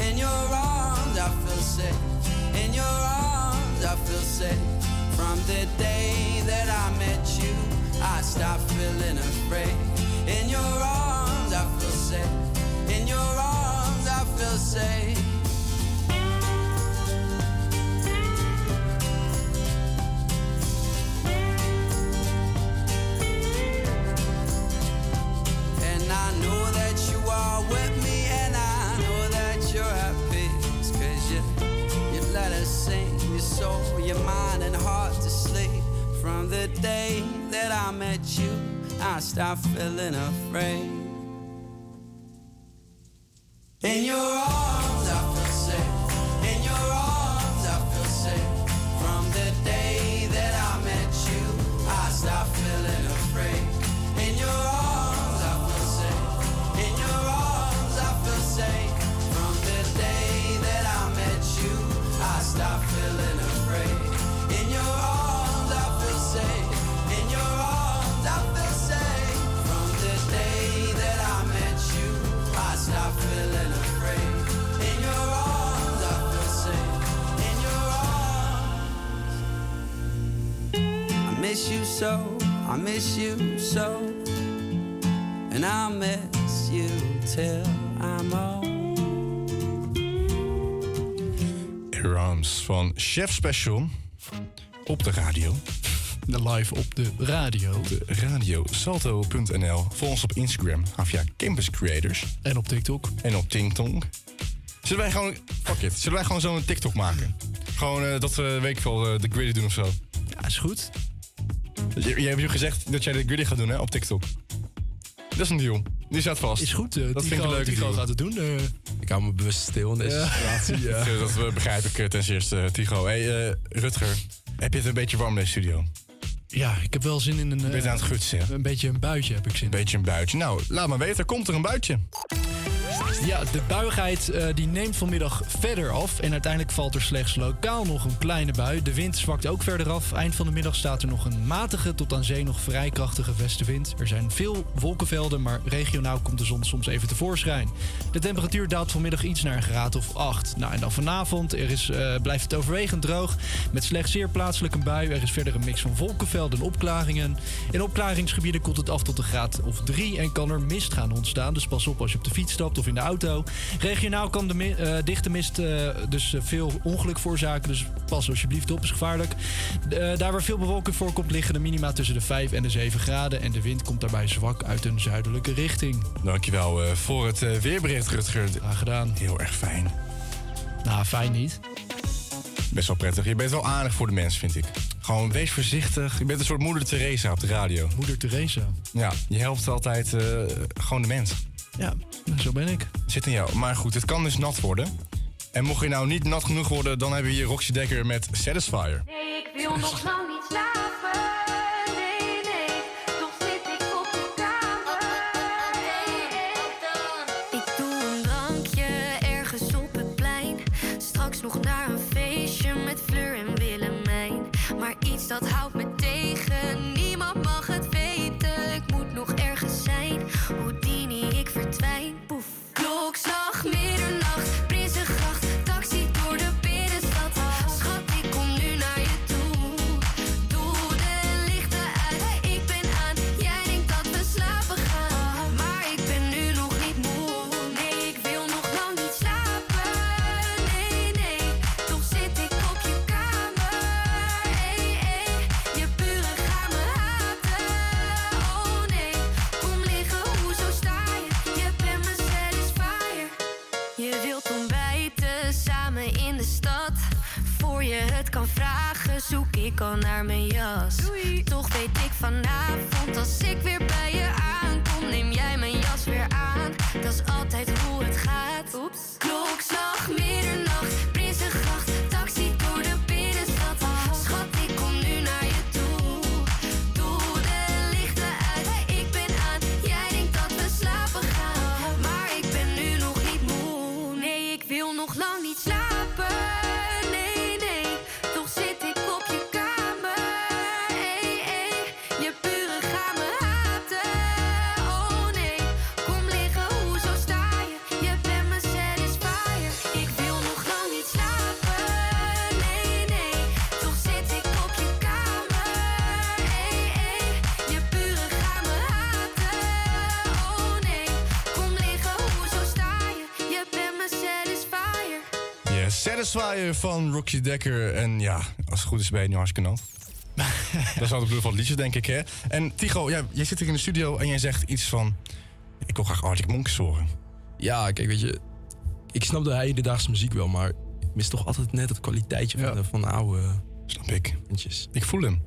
In your arms, I feel safe. In your arms, I feel safe. From the day that I met you, I stopped feeling afraid. In your arms, I feel safe. In your arms, I feel safe. Met you, I stopped feeling afraid. Special op de radio. Live op de radio. De radio salto.nl. Volg ons op Instagram, Havia Campus Creators. En op TikTok. En op TikTok. Zullen wij gewoon, fuck it, zullen wij gewoon zo'n TikTok maken? Gewoon eh, dat we, weet ik wel, eh, de griddy doen of zo. Ja, is goed. Jij hebt je gezegd dat jij de griddy gaat doen, hè, op TikTok. Dat is een deal. Die staat vast. Is goed. eh, dat vind ik leuke Tigo gaat het doen. eh. Ik hou me bewust stil in deze situatie. Ja. Dat eh, begrijp ik eh, ten eerste, eh, Tigo. hey, eh, Rutger, heb je het een beetje warm in deze studio? Ja, ik heb wel zin in een... Je bent eh, aan het gutsen? Een beetje een buitje heb ik zin Een beetje een buitje. Nou, laat maar weten, komt er een buitje. Ja, de buigheid eh, die neemt vanmiddag verder af. En uiteindelijk valt er slechts lokaal nog een kleine bui. De wind zwakt ook verder af. Eind van de middag staat er nog een matige tot aan zee nog vrij krachtige westenwind. Er zijn veel wolkenvelden, maar regionaal komt de zon soms even tevoorschijn. De temperatuur daalt vanmiddag iets naar een graad of 8. Nou, en dan vanavond er is, eh, blijft het overwegend droog. Met slechts zeer plaatselijk een bui. Er is verder een mix van wolkenvelden en opklaringen. In opklaringsgebieden komt het af tot een graad of 3 en kan er mist gaan ontstaan. Dus pas op als je op de fiets stapt of in de auto. Regionaal kan de mi- eh, dichte mist eh, dus eh, veel ongeluk veroorzaken. Dus pas alsjeblieft op, is gevaarlijk. Daar waar veel bewolking voorkomt liggen de minima tussen de 5 en de 7 graden. En de wind komt daarbij zwak uit een zuidelijke richting. Dankjewel voor het weerbericht, Rutger. Graag gedaan. Heel erg fijn. Nou, fijn niet. Best wel prettig. Je bent wel aardig voor de mens, vind ik. Gewoon wees voorzichtig. Je bent een soort moeder Teresa op de radio. Moeder Teresa. Ja, je helpt altijd gewoon de mens. Ja. Zo ben ik. Zit in jou. Maar goed, het kan dus nat worden. En mocht je nou niet nat genoeg worden, dan hebben we hier Roxy Dekker met Satisfier. Nee, ik wil nog lang niet slapen. Al naar mijn jas. Toch weet ik vanavond, als ik weer Van Roxy Dekker. En ja, als het goed is ben je nu hartstikke nat. dat is wel de bedoeling van het liedje, denk ik, hè? En Tigo, ja, jij zit hier in de studio en jij zegt iets van... Ik wil graag Arctic Monkeys horen. Ja, kijk, weet je, ik snap de hedendaagse muziek wel, maar ik mis toch altijd net het kwaliteitje van, de, van de oude. Snap ik. Ik voel hem.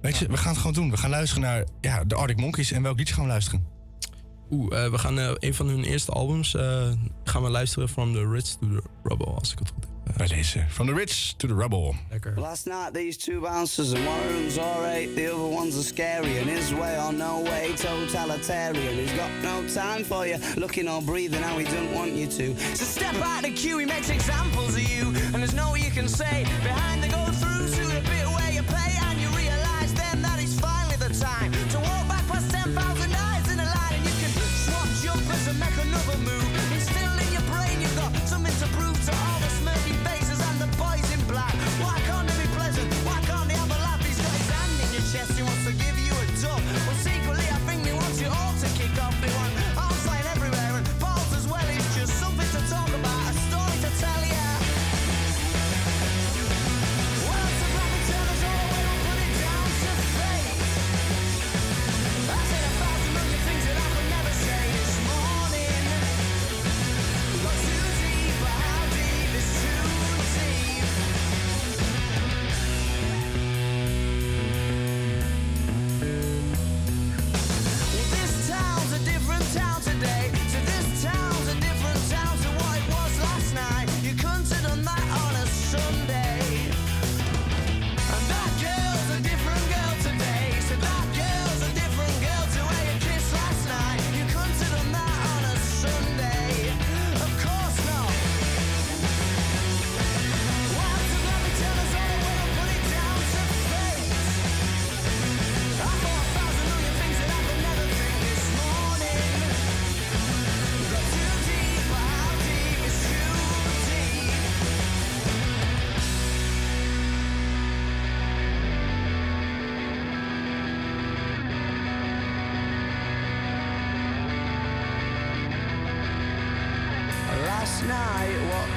Weet je, we gaan het gewoon doen. We gaan luisteren naar ja, de Arctic Monkeys. En welk liedje gaan we luisteren? Oeh, eh, we gaan eh, een van hun eerste albums eh, gaan we luisteren from the Rich to the Rubble, als ik het goed heb. Bij deze. From the Rich to the Rebel. Lekker. Last night these two bouncers and one of them's alright, the other one's a scary and his way or no way totalitarian. He's got no time for you, looking or breathing how he don't want you to. So step out the queue, he makes examples of you, and there's no you can say behind the go through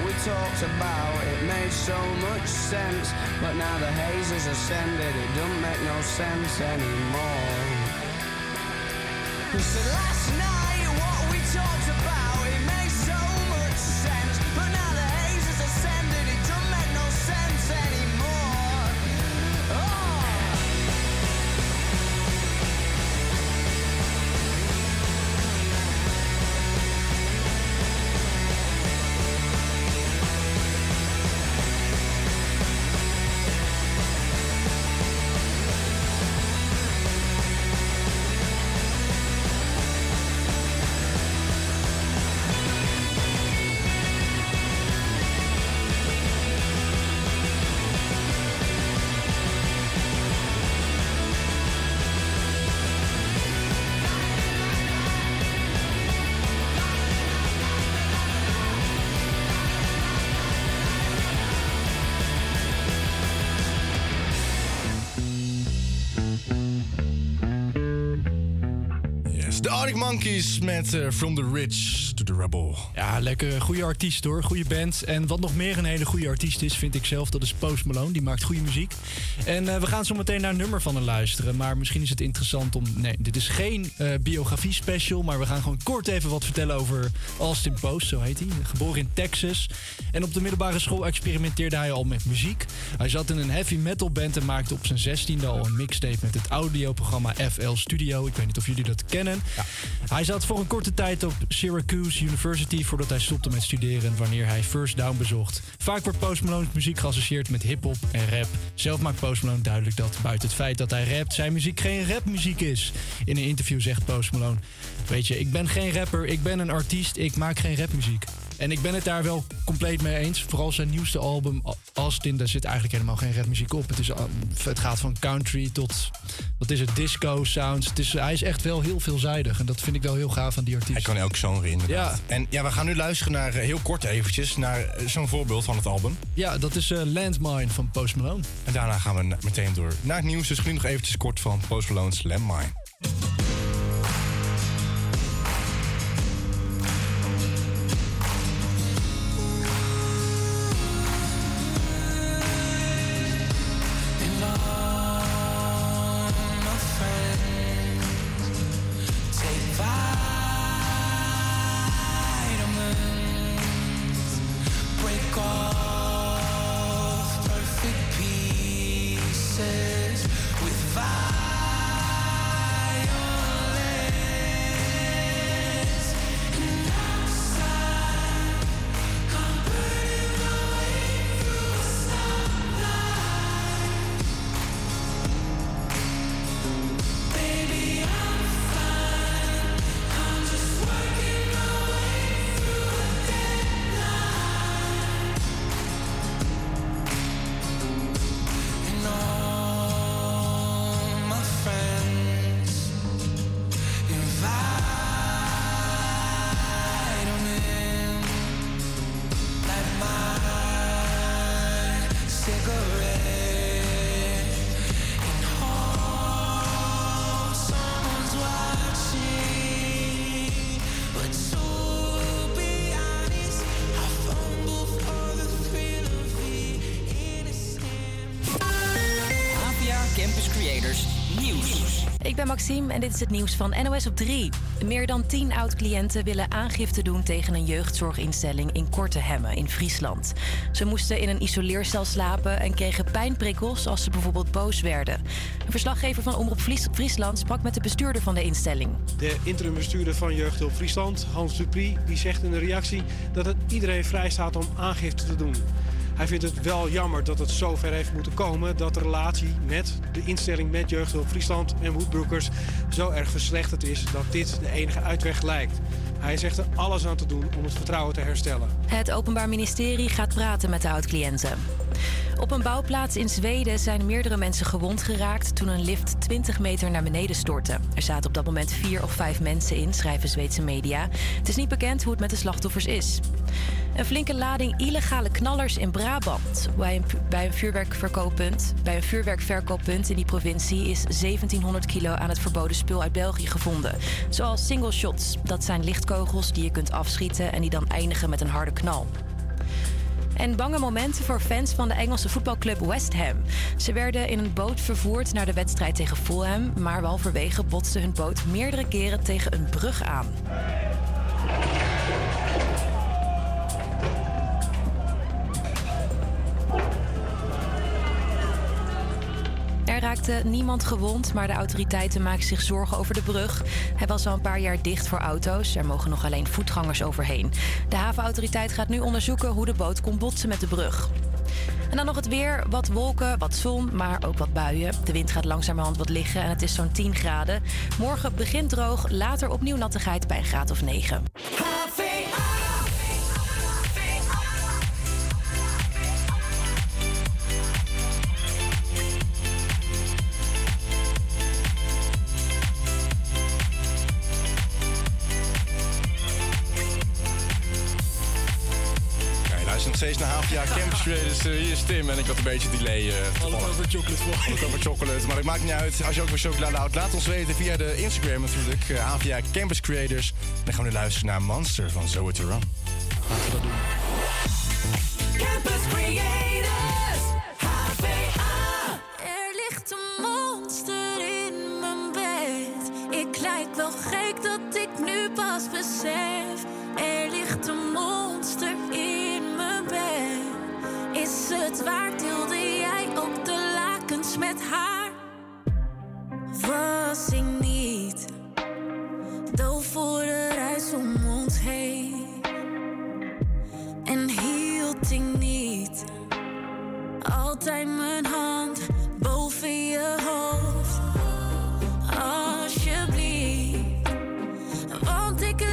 we talked about, it made so much sense. But now the haze has ascended, it don't make no sense anymore. So last night, what we talked about, it made Arctic Monkeys met eh, From the Rich the Rebel. Ja, lekker goede artiest hoor. Goede band. En wat nog meer een hele goede artiest is, vind ik zelf, dat is Post Malone. Die maakt goede muziek. En eh, we gaan zo meteen naar een nummer van hem luisteren. Maar misschien is het interessant om. Nee, dit is geen eh, biografie special. Maar we gaan gewoon kort even wat vertellen over Austin Post, zo heet hij. Geboren in Texas. En op de middelbare school experimenteerde hij al met muziek. Hij zat in een heavy metal band en maakte op zijn zestiende al een mixtape met het audioprogramma FL Studio. Ik weet niet of jullie dat kennen. Hij zat voor een korte tijd op Syracuse University voordat hij stopte met studeren wanneer hij First Down bezocht. Vaak wordt Post Malone's muziek geassocieerd met hip-hop en rap. Zelf maakt Post Malone duidelijk dat buiten het feit dat hij rapt, zijn muziek geen rapmuziek is. In een interview zegt Post Malone: Weet je, ik ben geen rapper, ik ben een artiest, ik maak geen rapmuziek. En ik ben het daar wel compleet mee eens. Vooral zijn nieuwste album, Austin, daar zit eigenlijk helemaal geen rapmuziek op. Het, is, uh, het gaat van country tot, wat is het, disco sounds. Het is, hij is echt wel heel veelzijdig. En dat vind ik wel heel gaaf van die artiest. Hij kan elk genre inderdaad. En ja, we gaan nu luisteren naar, eh, heel kort eventjes, naar eh, zo'n voorbeeld van het album. Ja, dat is eh, Landmine van Post Malone. En daarna gaan we meteen door naar het nieuws. Dus nu nog eventjes kort van Post Malone's Landmine. Nieuws. Ik ben Maxime en dit is het nieuws van NOS op 3. Meer dan 10 oud-cliënten willen aangifte doen tegen een jeugdzorginstelling in Kortehemme in Friesland. Ze moesten in een isoleercel slapen en kregen pijnprikkels als ze bijvoorbeeld boos werden. Een verslaggever van Omroep Fries- Friesland sprak met de bestuurder van de instelling. De interimbestuurder van Jeugdhulp Friesland, Hans Dupri, die zegt in de reactie dat het iedereen vrij staat om aangifte te doen. Hij vindt het wel jammer dat het zover heeft moeten komen dat de relatie met de instelling met Jeugdhulp Friesland en Woodbrookers zo erg verslechterd is dat dit de enige uitweg lijkt. Hij zegt er alles aan te doen om het vertrouwen te herstellen. Het Openbaar Ministerie gaat praten met de oud-cliënten. Op een bouwplaats in Zweden zijn meerdere mensen gewond geraakt toen een lift 20 meter naar beneden stortte. Er zaten op dat moment vier of vijf mensen in, schrijven Zweedse media. Het is niet bekend hoe het met de slachtoffers is. Een flinke lading illegale knallers in Brabant. Bij een, bij een vuurwerkverkooppunt, bij een vuurwerkverkooppunt in die provincie is 1700 kilo aan het verboden spul uit België gevonden. Zoals single shots. Dat zijn lichtkogels die je kunt afschieten en die dan eindigen met een harde knal. En bange momenten voor fans van de Engelse voetbalclub West Ham. Ze werden in een boot vervoerd naar de wedstrijd tegen Fulham, maar halverwege botste hun boot meerdere keren tegen een brug aan. Er raakte niemand gewond, maar de autoriteiten maken zich zorgen over de brug. Hij was al een paar jaar dicht voor auto's. Er mogen nog alleen voetgangers overheen. De havenautoriteit gaat nu onderzoeken hoe de boot kon botsen met de brug. En dan nog het weer. Wat wolken, wat zon, maar ook wat buien. De wind gaat langzamerhand wat liggen en het is zo'n 10 graden. Morgen begint droog, later opnieuw nattigheid bij een graad of 9. naar HVA Campus Creators, uh, eh, hier is Tim en ik had een beetje delay. Uh, Alles over chocolate voor. Alles over chocolate, maar ik maakt niet uit. Als je ook weer chocolade houdt, laat ons weten via de Instagram natuurlijk. Eh, uh, jaar Campus Creators. Dan gaan we nu luisteren naar Monster van Zoe Teran. Laten we dat doen. Campus Creators, HVA. Er ligt een monster in mijn bed. Ik lijk wel gek dat ik nu pas besef. het waar, jij op de lakens met haar. Was ik niet doof voor de reis om ons heen? En hield ik niet altijd mijn hand boven je hoofd? Alsjeblieft, want ik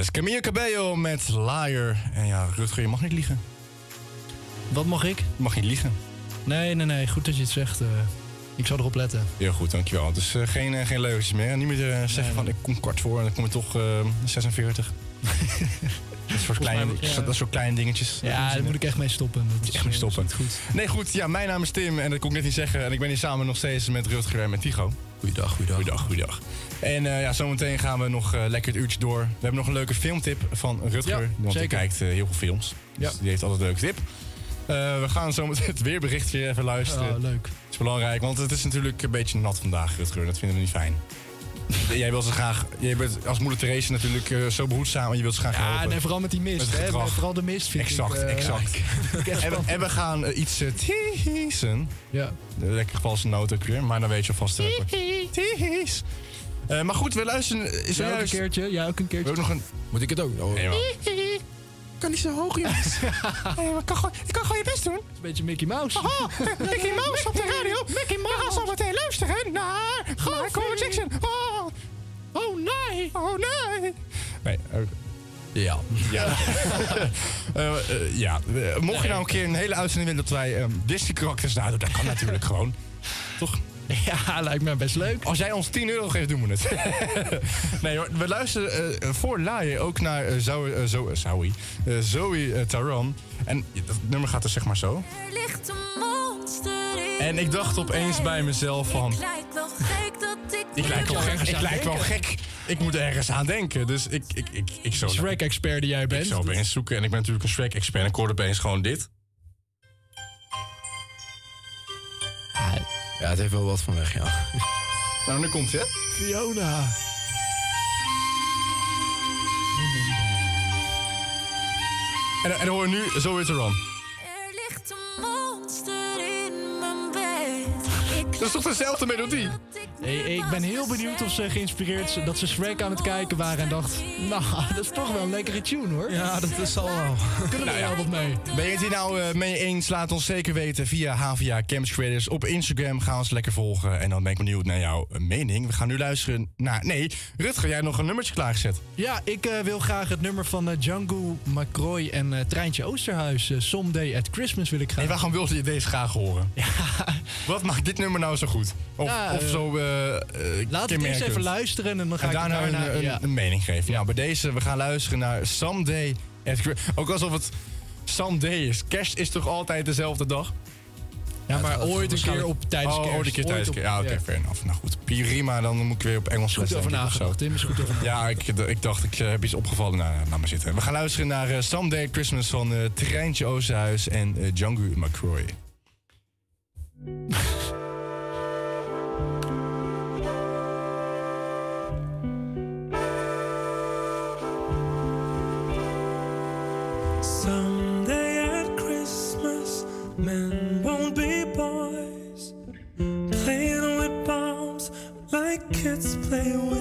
Yes, Camille Cabello met Liar. En ja, Rutger, je mag niet liegen. Wat mag ik? Je mag niet liegen. Nee, nee, nee. Goed dat je het zegt. eh. ik zal erop letten. Heel goed, dankjewel. Dus eh, geen, eh, geen leugentjes meer. Niet meer zeggen van ik kom kwart voor en dan kom je toch eh 46. dat soort kleine, mij- ja. dat, dat soort kleine dingetjes. Ja, daar moet ik echt mee stoppen. Dat is echt mee stoppen. goed. Nee, goed. Ja, mijn naam is Tim en dat kon ik net niet zeggen. En ik ben hier samen nog steeds met Rutger en met Tigo. Goeiedag, goeiedag. Goeiedag, goeiedag. En eh, ja, zometeen gaan we nog eh, lekker het uurtje door. We hebben nog een leuke filmtip van Rutger. Ja, want hij kijkt eh, heel veel films. Dus Ja. die heeft altijd een leuke tip. We gaan zo meteen het weerberichtje even luisteren. Oh, leuk. Dat is belangrijk, want het is natuurlijk een beetje nat vandaag, Rutger. Dat vinden we niet fijn. Jij wil ze graag... Jij bent als moeder Therese natuurlijk eh, zo behoedzaam en je wilt ze graag Ja, helpen. nee, vooral met die mist. Met hè. Vooral de mist vind Exact, ik. eh, exact. echt En, en we gaan eh, iets teasen. Ja. Lekker valse noot ook weer, maar dan weet je alvast... Tease. Eh, maar goed, we luisteren... Is ook een keertje? Jij ook een keertje? hebben nog een... Moet ik het ook? Oh. Kan niet zo hoog, jongens. Maar kan gewoon, ik kan gewoon je best doen. Het is een beetje Mickey Mouse. Oh, Mickey Mouse op de radio. Mickey Mouse. We gaan zo meteen luisteren naar Michael Jackson. Oh, oh nee. Oh nee. Nee, oké. Ja. Ja. Eh, eh, ja. Eh, mocht je nou een keer een hele uitzending willen dat wij ehm Disney-karakters nadoen, dat kan natuurlijk gewoon. Toch? Ja, lijkt me best leuk. Als jij ons 10 euro geeft, doen we het. nee hoor, we luisteren eh, voor Laaien ook naar eh, Zoe, Zo- Zoe, Zoe eh, Taran. En dat nummer gaat dus zeg maar zo. Er ligt een monster in En ik dacht opeens bij mezelf van... Ik lijk wel gek dat ik Ik lijk wel gek. Ik lijk wel gek. Ik moet ergens aan denken. Dus ik, ik, ik, ik zou... Shrek-expert die jij bent. Ik zou opeens zoeken. En ik ben natuurlijk een Shrek-expert. En ik hoorde opeens gewoon dit. Ja, het heeft wel wat van weg, ja. Nou, nu komt het. Fiona. En, en dan hoor je nu Zoe Taran. Er Dat is toch dezelfde melodie? Hey, ik ben heel benieuwd of ze geïnspireerd zijn dat ze Shrek aan het kijken waren en dacht, nou, dat is toch wel een lekkere tune hoor. Ja, dat is al wel. Kunnen we Nou ja. wel wat mee? Ben je het hier nou eh, mee eens? Laat ons zeker weten via HVA Campus Creators. Op Instagram gaan we ons lekker volgen. En dan ben ik benieuwd naar jouw mening. We gaan nu luisteren naar... Nee, Rutger, jij nog een nummertje klaargezet. Ja, ik eh, wil graag het nummer van eh, Django McCroy en Treintje Oosterhuis. Someday at Christmas wil ik graag. En waarom wilde je deze graag horen? Wat maakt dit nummer nou zo goed? Of, Ja, of zo uh, we het eerst even luisteren en dan ga en ik daarna daarna... een, een, ja. een mening geven. Nou, bij deze, we gaan luisteren naar Someday at. Ook alsof het Someday is. Kerst is toch altijd dezelfde dag? Ja, maar ooit een keer op tijdens oh, kerst. ooit een keer tijdens kerst. Ja, oké, ja. fair enough. Nou goed, prima. Dan moet ik weer op Engels Goed over nagedacht, Tim. Is goed over Ja, ik, ik dacht, ik heb iets opgevallen. Nou, laat maar zitten. We gaan luisteren naar eh, Someday Christmas van Treintje Oosterhuis en eh, Django McCroy. play with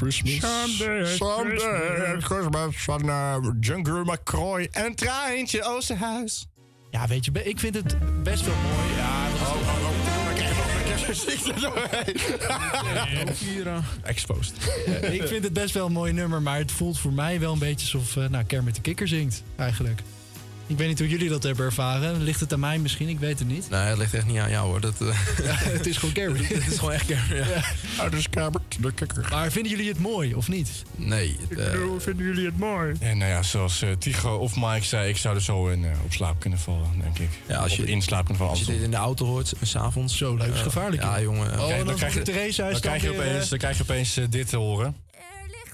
Christmas. Someday at Someday Christmas. Christmas. Van uh, Junker McCroy en een treintje Oosterhuis. Ja, weet je, ik vind het best wel mooi. Ja, oh, oh, oh. Exposed. ik vind het best wel een mooi nummer, maar het voelt voor mij wel een beetje alsof uh, nou, Kermit de Kikker zingt, eigenlijk. Ik weet niet hoe jullie dat hebben ervaren. Ligt het aan mij misschien? Ik weet het niet. Nee, het ligt echt niet aan jou hoor. Dat, uh... ja, het is gewoon Kermit. het is gewoon echt Kermit, ja. ja. Het is Kermit de Kikker. Maar vinden jullie het mooi, of niet? Nee. Het, uh... bedoel, vinden jullie het mooi? En nou ja, zoals uh, Tigo of Mike zei, ik zou er zo in op slaap kunnen vallen, denk ik. Ja, als je in slaap kunnen vallen. Als je dit in de auto hoort, s'avonds. Zo, leuk is gevaarlijk. Ja, jongen. Oh, dan, krijg je, Therese dan, krijg je opeens, dan krijg je opeens dit te horen.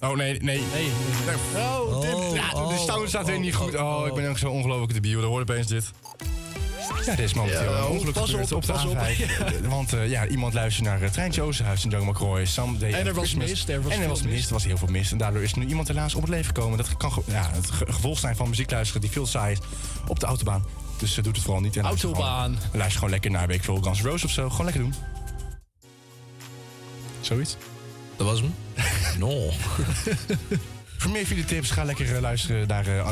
Oh, nee, nee. nee. Oh, dit, oh, ja, de sound staat weer niet goed. Oh, ik ben ook zo ongelooflijk debiel. Dan hoort opeens dit. Ja, dit is momenteel ja, ongeluk gebeurd op, op de A5. Want uh, ja, iemand luisterde naar uh, Treintje Oosterhuis in Jungle McCroy. Someday en er was mist. Er was en er was mist. Er was heel veel mist. En daardoor is nu iemand helaas op het leven gekomen. Dat kan ja, het gevolg zijn van muziek luisteren die veel saai is op de autobaan. Dus uh, doet het vooral niet. En Autobaan. Luister gewoon, luister gewoon lekker naar Week Guns Rose of zo. Gewoon lekker doen. Zoiets. Dat was hem? no. Voor meer videotips ga lekker uh, luisteren naar uh,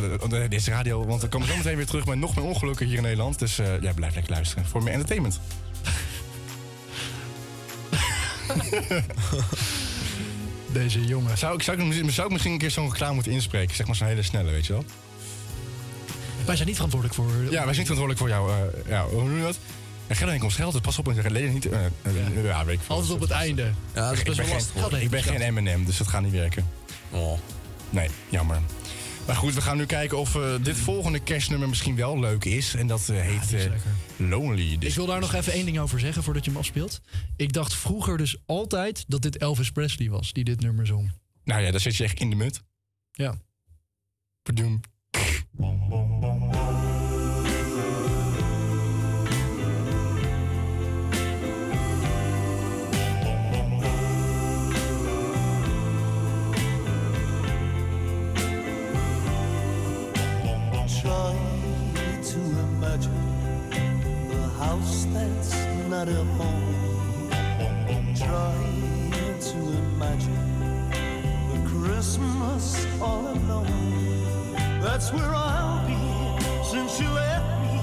deze radio. Want we komen zo meteen weer terug met nog meer ongelukken hier in Nederland. Dus uh, ja, blijf lekker luisteren voor meer entertainment. Deze jongen. Zou, zou, ik, zou ik misschien een keer zo'n reclame moeten inspreken? Zeg maar zo'n hele snelle, weet je wel? Wij zijn niet verantwoordelijk voor... Ja, wij zijn niet verantwoordelijk voor jou. ja, hoe noem je dat? En geld, enkel geld, dus pas op, een leden niet. Eh, eh, ja. weet ik veel. Alles op het dus einde. Ja, dat is best wel lastig. Ik ben geen M&M, dus dat gaat niet werken. Oh. Nee, jammer. Maar goed, we gaan nu kijken of eh, dit volgende cashnummer misschien wel leuk is. En dat heet Lonely. Dus ik wil daar nog even één ding over zeggen voordat je hem afspeelt. Ik dacht vroeger dus altijd dat dit Elvis Presley was die dit nummer zong. Nou ja, daar zit je echt in de mut. Ja. try to imagine the house that's not a home. Try to imagine the Christmas all alone. That's where I'll be since you left me.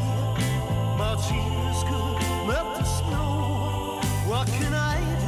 My tears could melt the snow. What can I do?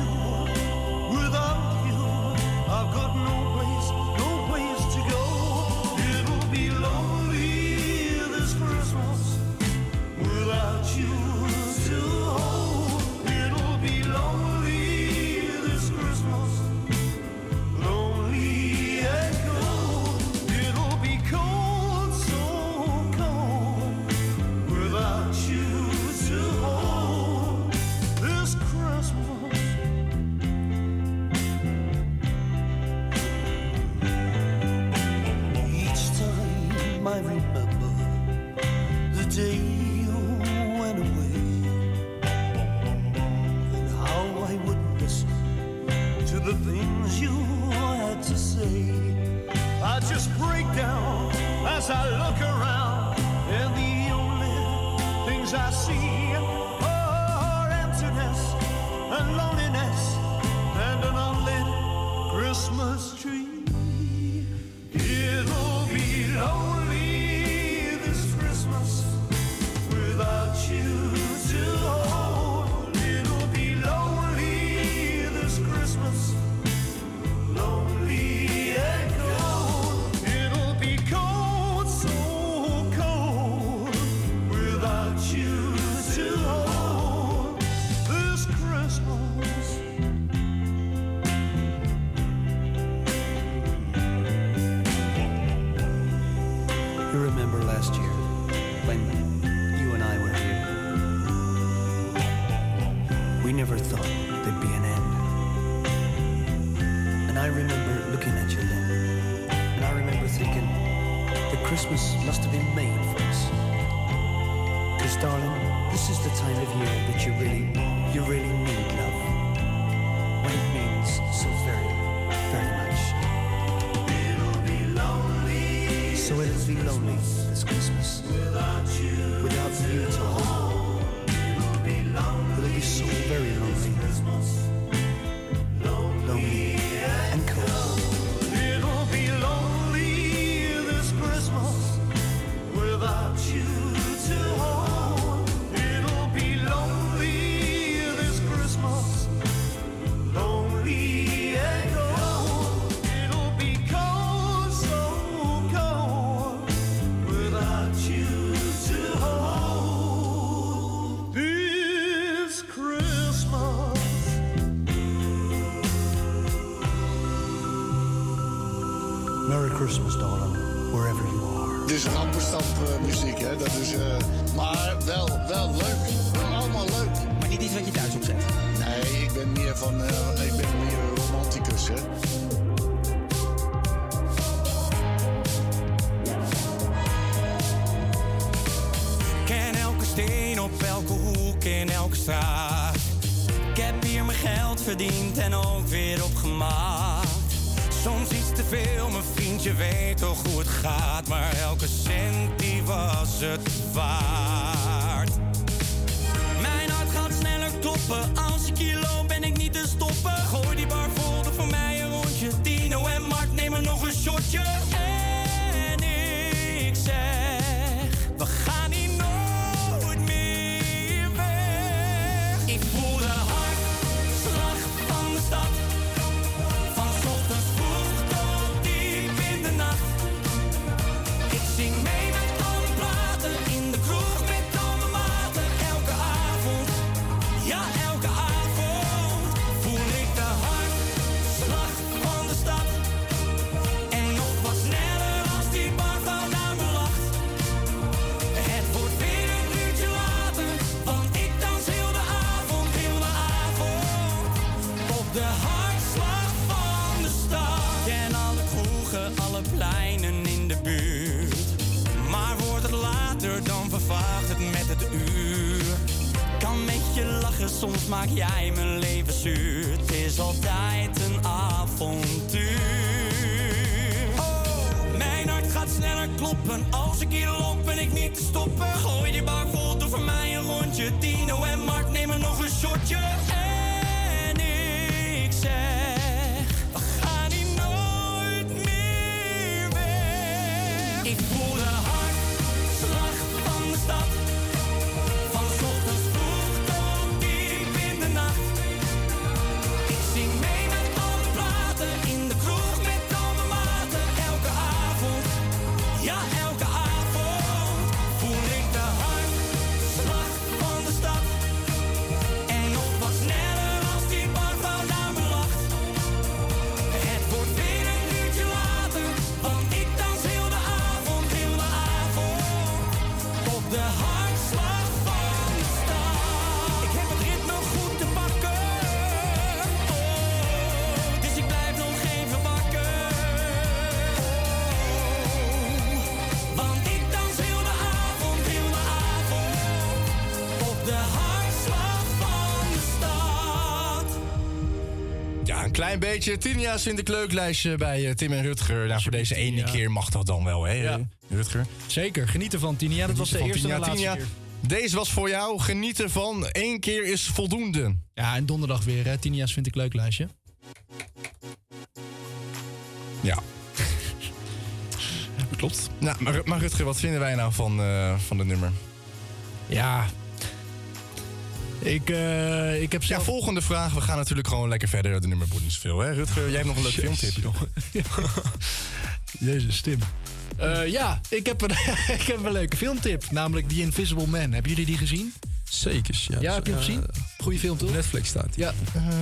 Beetje. Tien jaar Sinterkleuklijstje bij eh, Tim en Rutger. Nou, voor deze ene keer mag dat dan wel, hè, Ja. Rutger? Zeker, genieten van Tinia. Dat was de eerste van en de Tinia. laatste Tinia, keer. Deze was voor jou. Genieten van. Eén keer is voldoende. Ja, en donderdag weer, hè. Tinia's vind ik leuk lijstje. Ja. Klopt. Nou, maar, maar Rutger, wat vinden wij nou van, eh van de nummer? Ja. Ik, eh, ik heb zelf... Ja, volgende vraag. We gaan natuurlijk gewoon lekker verder. De nummer boeit niet zoveel, hè? Rutger, jij hebt nog een leuk filmtip. Jezus, Tim. Eh, ja, ik heb, een, ik heb een leuke filmtip. Namelijk The Invisible Man. Hebben jullie die gezien? Zeker, ja. Ja, heb je hem Eh, gezien? Goeie film, toch? Netflix staat die. Ja,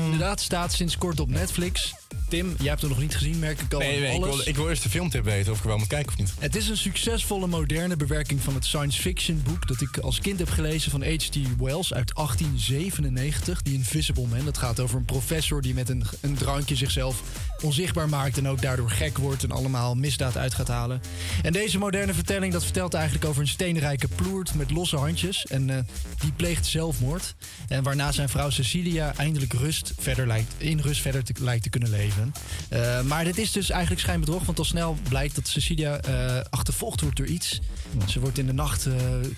inderdaad. Staat sinds kort op Netflix. Tim, jij hebt hem nog niet gezien, merk ik al. Nee, nee ik, wil, ik wil eerst de filmtip weten of ik er wel moet kijken of niet. Het is een succesvolle moderne bewerking van het science fiction boek dat ik als kind heb gelezen van H.G. Wells uit 1897, The Invisible Man. Dat gaat over een professor die met een, een drankje zichzelf onzichtbaar maakt en ook daardoor gek wordt en allemaal misdaad uit gaat halen. En deze moderne vertelling dat vertelt eigenlijk over een steenrijke ploert met losse handjes en eh, die pleegt zelfmoord. En waarna zijn vrouw Cecilia eindelijk rust verder lijkt, in rust verder te, lijkt te kunnen leven. Eh, maar dit is dus eigenlijk schijnbedrog, want al snel blijkt dat Cecilia eh, achtervolgd wordt door iets. Ze wordt in de nacht,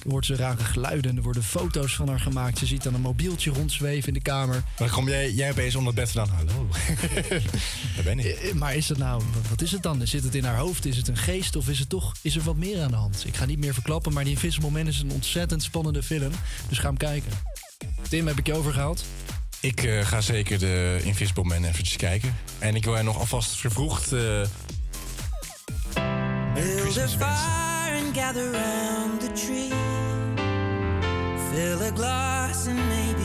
wordt ze rare geluiden en er worden foto's van haar gemaakt. Ze ziet dan een mobieltje rondzweven in de kamer. Dan kom jij, jij opeens onder het bed vandaan. Hallo. Ik. Eh, Maar is dat nou, wat- is het dan? Zit het in haar hoofd? Is het een geest of is het toch, is er wat meer aan de hand? Ik ga niet meer verklappen, maar die Invisible Man is een ontzettend spannende film. Dus ga hem kijken. Tim, heb ik je overgehaald? Ik eh, ga zeker de Invisible Man eventjes kijken. En ik wil er nog alvast vervroegd... eh, Build a fire and gather round the tree. Fill a glass and maybe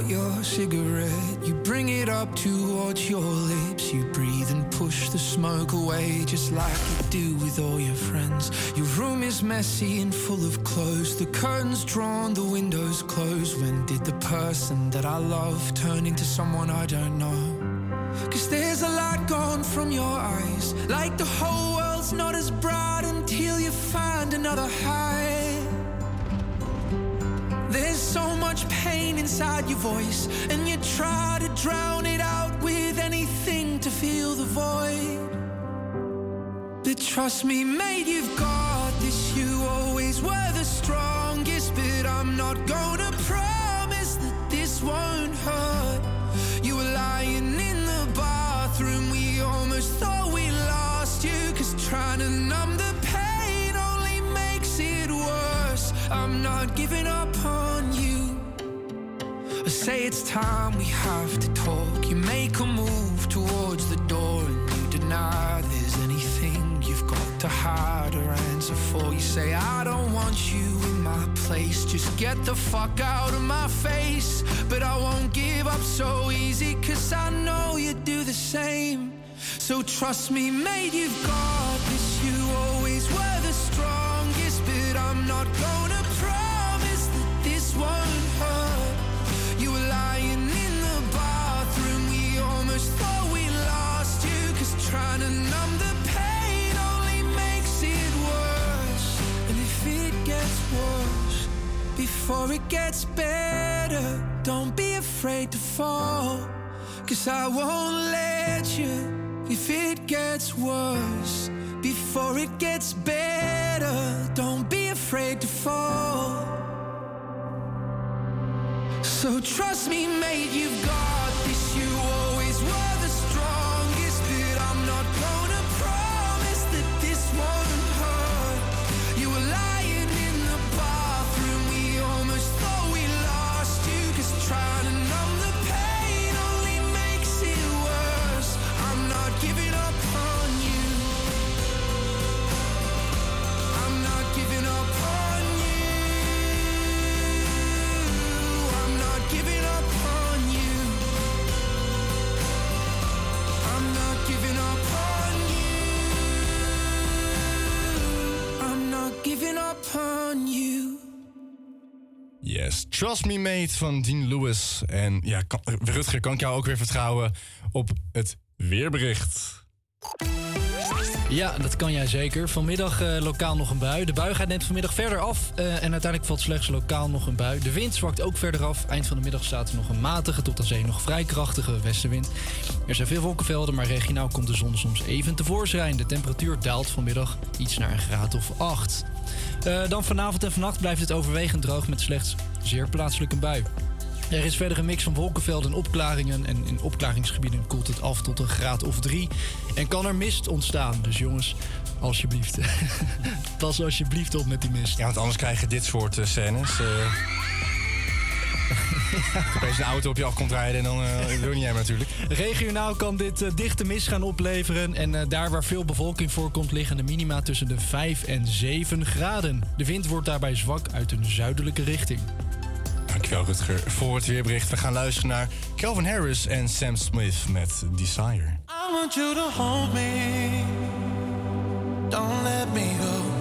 out your cigarette. You bring it up towards your lips. You breathe and push the smoke away, just like you do with all your friends. Your room is messy and full of clothes. The curtains drawn, the windows closed. When did the person that I love turn into someone I don't know? Cause there's a light gone from your eyes. Like the whole world's not as bright until you find another high. There's so much pain inside your voice, and you try to drown it out with anything to fill the void. But trust me, mate, you've got this. You always were the strongest, but I'm not gonna promise that this won't hurt. Say it's time we have to talk. You make a move towards the door and you deny there's anything you've got to hide or answer for. You say, I don't want you in my place. Just get the fuck out of my face. But I won't give up so easy, cause I know you do the same. So trust me, mate, you've got this. You always were the strongest, but I'm not gonna promise that this won't before it gets better, don't be afraid to fall. Cause I won't let you if it gets worse. Before it gets better, don't be afraid to fall. So trust me, mate, you've got this. You always were giving up on you. Yes, Trust Me Mate van Dean Lewis. En ja, kan, Rutger, kan ik jou ook weer vertrouwen op het weerbericht? Ja, dat kan jij zeker. Vanmiddag eh, lokaal nog een bui. De bui gaat net vanmiddag verder af. eh, en uiteindelijk valt slechts lokaal nog een bui. De wind zwakt ook verder af. Eind van de middag staat er nog een matige tot aan zee nog vrij krachtige westenwind. Er zijn veel wolkenvelden, maar regionaal komt de zon soms even tevoorschijn. De temperatuur daalt vanmiddag iets naar een graad of 8. Eh, dan vanavond en vannacht blijft het overwegend droog met slechts zeer plaatselijk een bui. Er is verder een mix van wolkenvelden en opklaringen. En in opklaringsgebieden koelt het af tot een graad of drie. En kan er mist ontstaan. Dus jongens, alsjeblieft. Pas alsjeblieft op met die mist. Ja, want anders krijg je dit soort eh, scènes. Eh. Opeens een auto op je af komt rijden en dan eh wil niet jij natuurlijk. Regionaal kan dit eh, dichte mist gaan opleveren. En eh, daar waar veel bevolking voorkomt, liggen de minima tussen de 5 en 7 graden. De wind wordt daarbij zwak uit een zuidelijke richting. Dankjewel Rutger voor het weerbericht. We gaan luisteren naar Calvin Harris en Sam Smith met Desire. I want you to hold me. Don't let me go.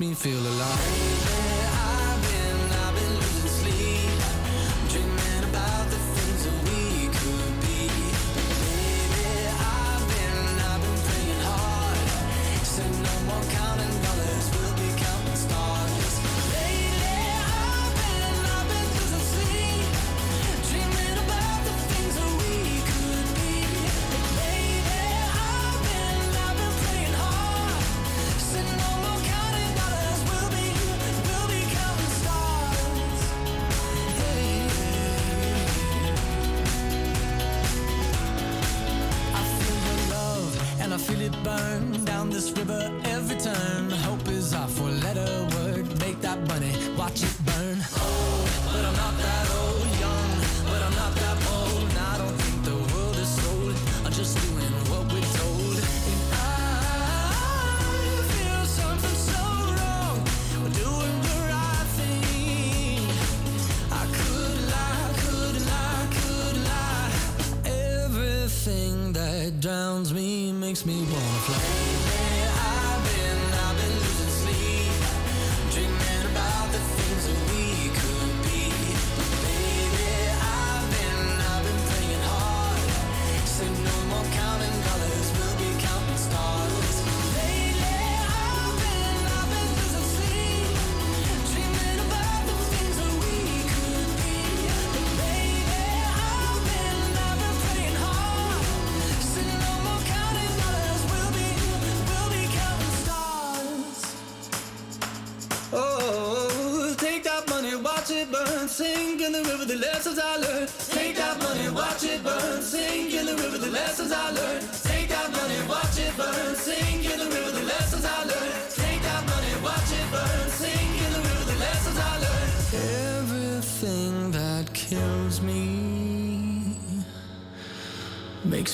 makes me feel alive.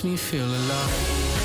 makes me feel alive.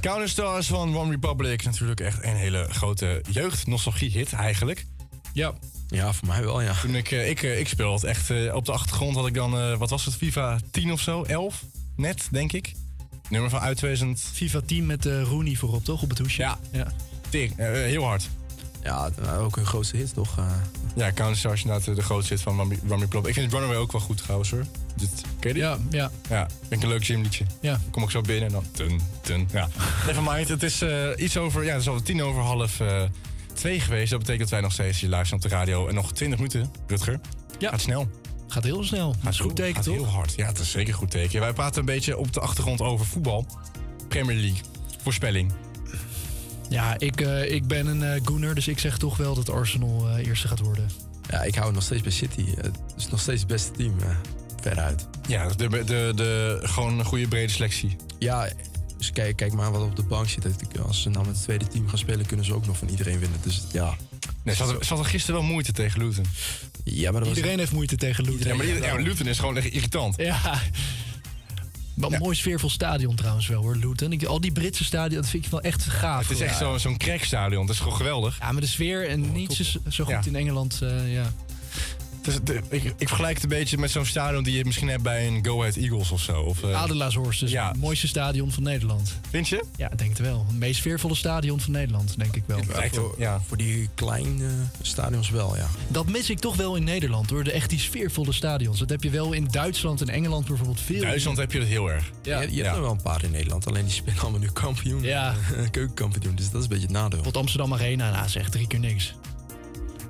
Counter Counterstars van One Republic. Natuurlijk echt een hele grote jeugd-nostalgie-hit eigenlijk. Ja. Ja, voor mij wel, ja. Toen ik, eh, ik, eh, ik speelde het echt eh, op de achtergrond had ik dan, wat was het, FIFA 10 of zo? 11? Net, denk ik. Nummer van uit 2000. FIFA 10 met Rooney voorop, toch? Op het hoesje. Ja. ja. Heel hard. Ja, ook een grootste hit, toch? Uh... Ja, Counter is inderdaad de grootste hit van One Ik vind Runaway ook wel goed trouwens hoor. Dit, ken je? Ja, ja. Ja, ik een leuk gymliedje. Ja. Kom ik zo binnen en dan... Dun, dun, ja. Nevermind, het is eh, iets over, ja, het is al tien over half eh, twee geweest. Dat betekent dat wij nog steeds live luisteren op de radio. En nog twintig minuten, Rutger. Ja. Gaat snel. Gaat heel snel. Gaat goed teken, gaat toch? heel hard. Ja, het is zeker goed teken. Wij praten een beetje op de achtergrond over voetbal. Premier League. Voorspelling. Ja, ik, eh, ik ben een uh, gooner, dus ik zeg toch wel dat Arsenal uh, eerste gaat worden. Ja, ik hou nog steeds bij City. Het is nog steeds het beste team, veruit. Ja, de, de, de, gewoon een goede brede selectie. Ja, dus kijk, kijk maar wat op de bank zit. Als ze nou met het tweede team gaan spelen, kunnen ze ook nog van iedereen winnen. Dus ja. Nee, ze hadden, ze hadden gisteren wel moeite tegen Luton. Ja, maar dat was- Iedereen heeft moeite tegen Luton. Ja, maar ja, Luton is gewoon echt irritant. Ja. Een mooi sfeervol stadion trouwens wel hoor, Luton. Ik, al die Britse stadion, dat vind ik wel echt gaaf. Het is echt hoor. zo- zo'n crackstadion. Dat is gewoon geweldig. Ja, maar de sfeer en niets is zo goed Ja. in Engeland. eh, ja. De- ik, ik vergelijk het een beetje met zo'n stadion die je misschien hebt bij een Go Ahead Eagles of zo. Of, eh, Adelaarshorst is het mooiste stadion van Nederland. Vind je? Ja, ik denk het wel. Het meest sfeervolle stadion van Nederland, denk ik wel. Ja, voor, voor die kleine stadions wel, ja. Dat mis ik toch wel in Nederland hoor. De echt die sfeervolle stadions. Dat heb je wel in Duitsland en Engeland bijvoorbeeld veel. Duitsland heb je dat heel erg. Ja. je je hebt er wel een paar in Nederland. Alleen die spelen allemaal nu kampioen. Ja. Keukenkampioen. Dus dat is een beetje het nadeel. Bijvoorbeeld Amsterdam Arena, nou, is echt drie keer niks.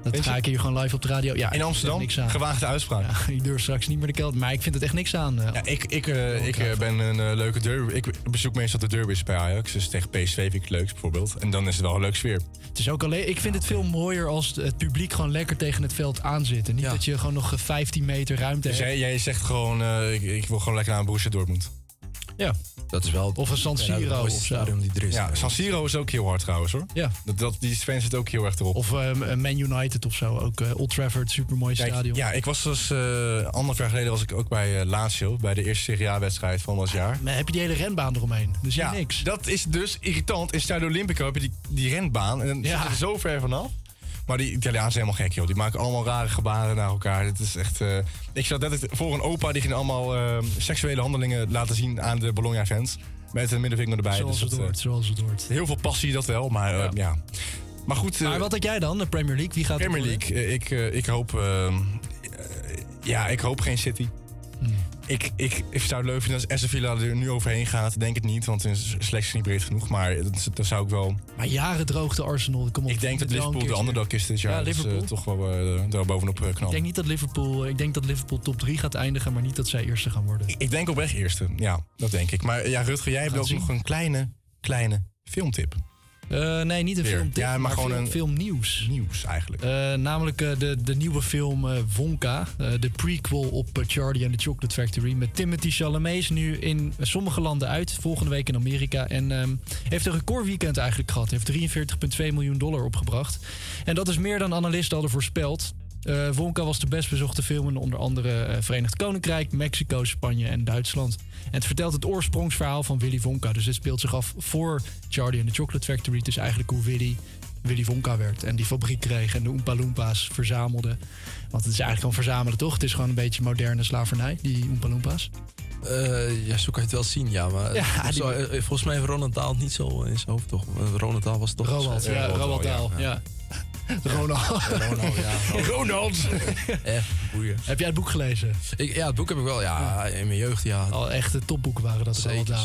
Dat Weet ga je? ik hier gewoon live op de radio. Ja, In Amsterdam? Niks aan. Gewaagde uitspraak. Ja, ik durf straks niet meer de kelder. Maar ik vind het echt niks aan. eh. Ja, ik, ik, eh, ik eh, ben een leuke derby. Ik bezoek meestal de derbies bij Ajax. Dus tegen PSV vind ik het leukst bijvoorbeeld. En dan is het wel een leuk sfeer. Het is ook alleen, ik vind het veel mooier als het- publiek gewoon lekker tegen het veld aanzit. En niet dat je gewoon nog eh, 15 meter ruimte Dus hebt. jij, jij zegt gewoon, ik, ik wil gewoon lekker naar Borussia Dortmund. Ja. Dat is wel... Of een San Siro of stadion die er is. Ja, San Siro is ook heel hard trouwens hoor. Ja. Dat, dat, die fans zitten ook heel erg erop. Of eh, Man United of zo. Ook eh, Old Trafford, supermooi ik- stadion. Ja, ik was dus eh anderhalf jaar geleden was ik ook bij Lazio, bij de eerste Serie A-wedstrijd van dat jaar. Maar heb je die hele renbaan eromheen? Dus Ja, niks. dat is dus irritant. In Stadio Olimpico heb je die, die renbaan en dan Ja. zit je er zo ver vanaf. Maar die Italianen zijn helemaal gek, joh. Die maken allemaal rare gebaren naar elkaar. Het is echt... eh, ik zat net voor een opa, die ging allemaal eh, seksuele handelingen laten zien aan de Bologna-fans. Met een middenvinger erbij. Zoals Dus het dat, eh, hoort, zoals het hoort. Heel veel passie dat wel, maar eh, ja. Maar goed... eh, Maar wat had jij dan? De Premier League? Wie gaat Premier? League. eh, ik, eh, ik hoop... eh, eh, ja, ik hoop geen City. Ik, ik, ik zou het leuk vinden als Aston Villa er nu overheen gaat. Denk het niet, want selectie is niet breed genoeg. Maar dat, dat zou ik wel... Maar jaren droogte Arsenal. Kom op, Ik denk dat Liverpool de underdog is dit jaar. Ja, ze Liverpool. toch wel eh, daar bovenop eh, Ik knallen. denk niet dat Liverpool, ik denk dat Liverpool top 3 gaat eindigen, maar niet dat zij eerste gaan worden. Ik denk oprecht eerste. Ja, dat denk ik. Maar ja, Rutger, jij hebt ook nog een kleine, kleine filmtip. Eh, nee, niet een Weer. filmtip, Ja, maar maar, gewoon film, een- filmnieuws. Nieuws eigenlijk. Eh, namelijk eh, de, de nieuwe film Wonka, de prequel op Charlie and the Chocolate Factory. Met Timothy Chalamet is nu in sommige landen uit, volgende week in Amerika. En ehm, heeft een recordweekend eigenlijk gehad. Heeft 43,2 miljoen dollar opgebracht. En dat is meer dan analisten hadden voorspeld. Eh, Wonka was de best bezochte film in onder andere eh, Verenigd Koninkrijk, Mexico, Spanje en Duitsland. En het vertelt het oorsprongsverhaal van Willy Wonka. Dus dit speelt zich af voor Charlie and the Chocolate Factory. Het is eigenlijk hoe Willy Willy Wonka werd. En die fabriek kreeg en de Oompa Loompa's verzamelde. Want het is eigenlijk gewoon verzamelen, toch? Het is gewoon een beetje moderne slavernij, die Oompa Loompa's. Eh, ja, zo kan je het wel zien, ja. Maar Ja, die- zo, volgens mij heeft Ronald Dahl niet zo in zijn hoofd, toch? Ronald Dahl was toch... Roald, ja, Roald ja. Ronald. Ronald, ja. Ronald! Eh, boeien. Heb jij het boek gelezen? Ik, ja, het boek heb ik wel, ja, in mijn jeugd, ja. Al echte topboeken waren dat, Zeker.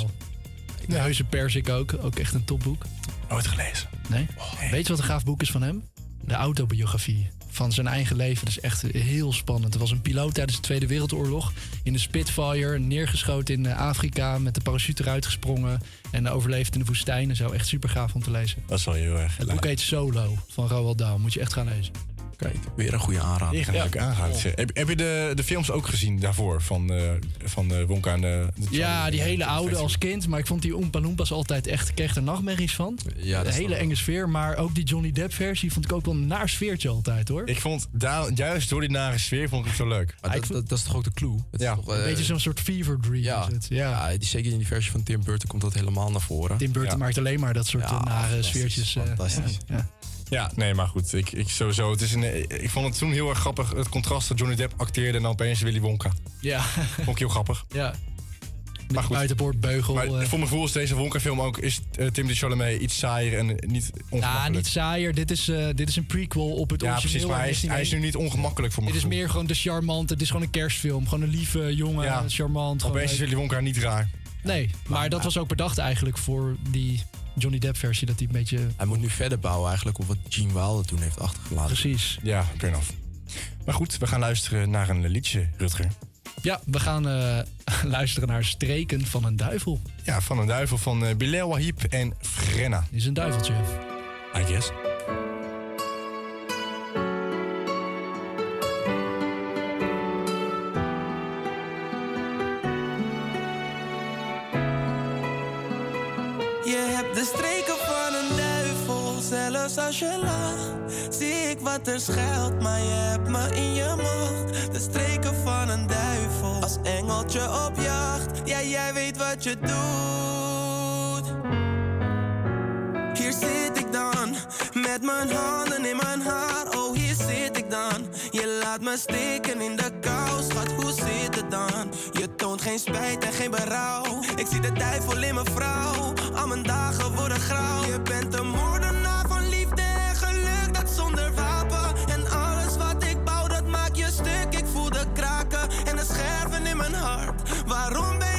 De Huize Persik ook, ook echt een topboek. Nooit gelezen. Nee? Weet je wat een gaaf boek is van hem? De autobiografie van zijn eigen leven. Dat is echt heel spannend. Er was een piloot tijdens de Tweede Wereldoorlog in een Spitfire, neergeschoten in eh, Afrika, met de parachute eruit gesprongen en overleefd in de woestijn. En zo echt super gaaf om te lezen. Dat is wel heel erg. Het boek heet Solo van Roald Dahl. Moet je echt gaan lezen. Kijk, weer een goede aanrader. Die gaan. Heb, heb je de, de films ook gezien daarvoor van, eh van eh, Wonka en de, de Ja, die hele oude als kind. Maar ik vond die Oompa Loompas altijd echt... Ik kreeg er nachtmerries van. Ja, de hele enge sfeer. Maar ook die Johnny Depp versie vond ik ook wel een naar sfeertje altijd, hoor. Ik vond daar, juist door die nare sfeer vond ik het zo leuk. Maar dat, dat, dat is toch ook de clue? Het is toch, Een eh, beetje zo'n soort fever dream ja. is het. Ja. Ja, die, zeker in die versie van Tim Burton komt dat helemaal naar voren. Tim Burton Ja. maakt alleen maar dat soort Ja, eh, nare fantastisch, sfeertjes. eh, fantastisch. ja, ja. Ja, nee, maar goed. Ik, ik, sowieso, het is een, ik vond het toen heel erg grappig. Het contrast dat Johnny Depp acteerde en dan opeens Willy Wonka. Ja. Vond ik heel grappig. ja. Met Maar goed. buitenboordbeugel. Maar eh. voor mijn gevoel is deze Wonka-film ook... is uh, Timothy Chalamet iets saaier en niet Ja, ongemakkelijk. niet saaier. Dit is, eh, dit is een prequel op het Ja, origineel. precies. Maar hij is, uit hij is nu niet ongemakkelijk voor mijn Dit is meer gewoon de charmante. Het is gewoon een kerstfilm. Gewoon een lieve jongen, Ja. charmant. gewoon Opeens is. Willy Wonka niet raar. Nee, maar dat was ook bedacht eigenlijk voor die Johnny Depp versie. Dat hij een beetje... Hij moet nu verder bouwen eigenlijk op wat Gene Wilder toen heeft achtergelaten. Precies. Ja, fair enough. Maar goed, we gaan luisteren naar een liedje, Rutger. Ja, we gaan eh, luisteren naar Streken van een Duivel. Ja, van een duivel van eh Bilal Wahib en Frenna. Is een duiveltje. I guess. Als je lacht. Zie ik wat er schuilt, maar je hebt me in je macht. De streken van een duivel, als engeltje op jacht. Ja, jij weet wat je doet. Hier zit ik dan, met mijn handen in mijn haar. Oh, hier zit ik dan. Je laat me steken in de geen spijt en geen berouw. Ik zie de duivel in mijn vrouw. Al mijn dagen worden grauw. Je bent een moordenaar van liefde en geluk, dat zonder wapen. En alles wat ik bouw, dat maak je stuk. Ik voel de kraken en de scherven in mijn hart. Waarom ben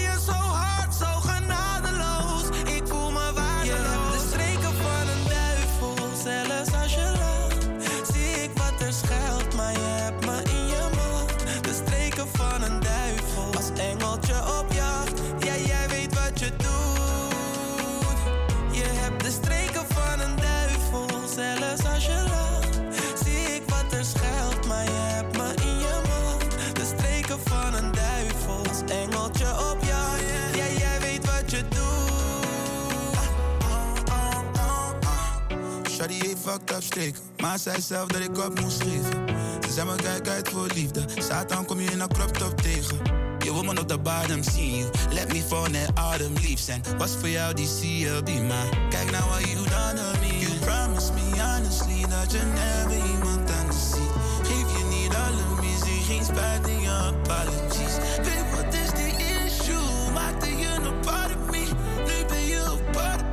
fucked up maar zei zelf dat ik op moest geven. Ze zei me kijk uit voor liefde, Satan kom je in een crop top tegen. Je woman op de bottom see you, let me fall net autumn leaves. En was voor jou die CLB, maar kijk nou wat you done to me. You promised me honestly dat je never iemand anders ziet. Geef je niet alle muziek, geen spijt in je apologies. Babe, wat is die issue? Maakte je een part of me, nu ben je een part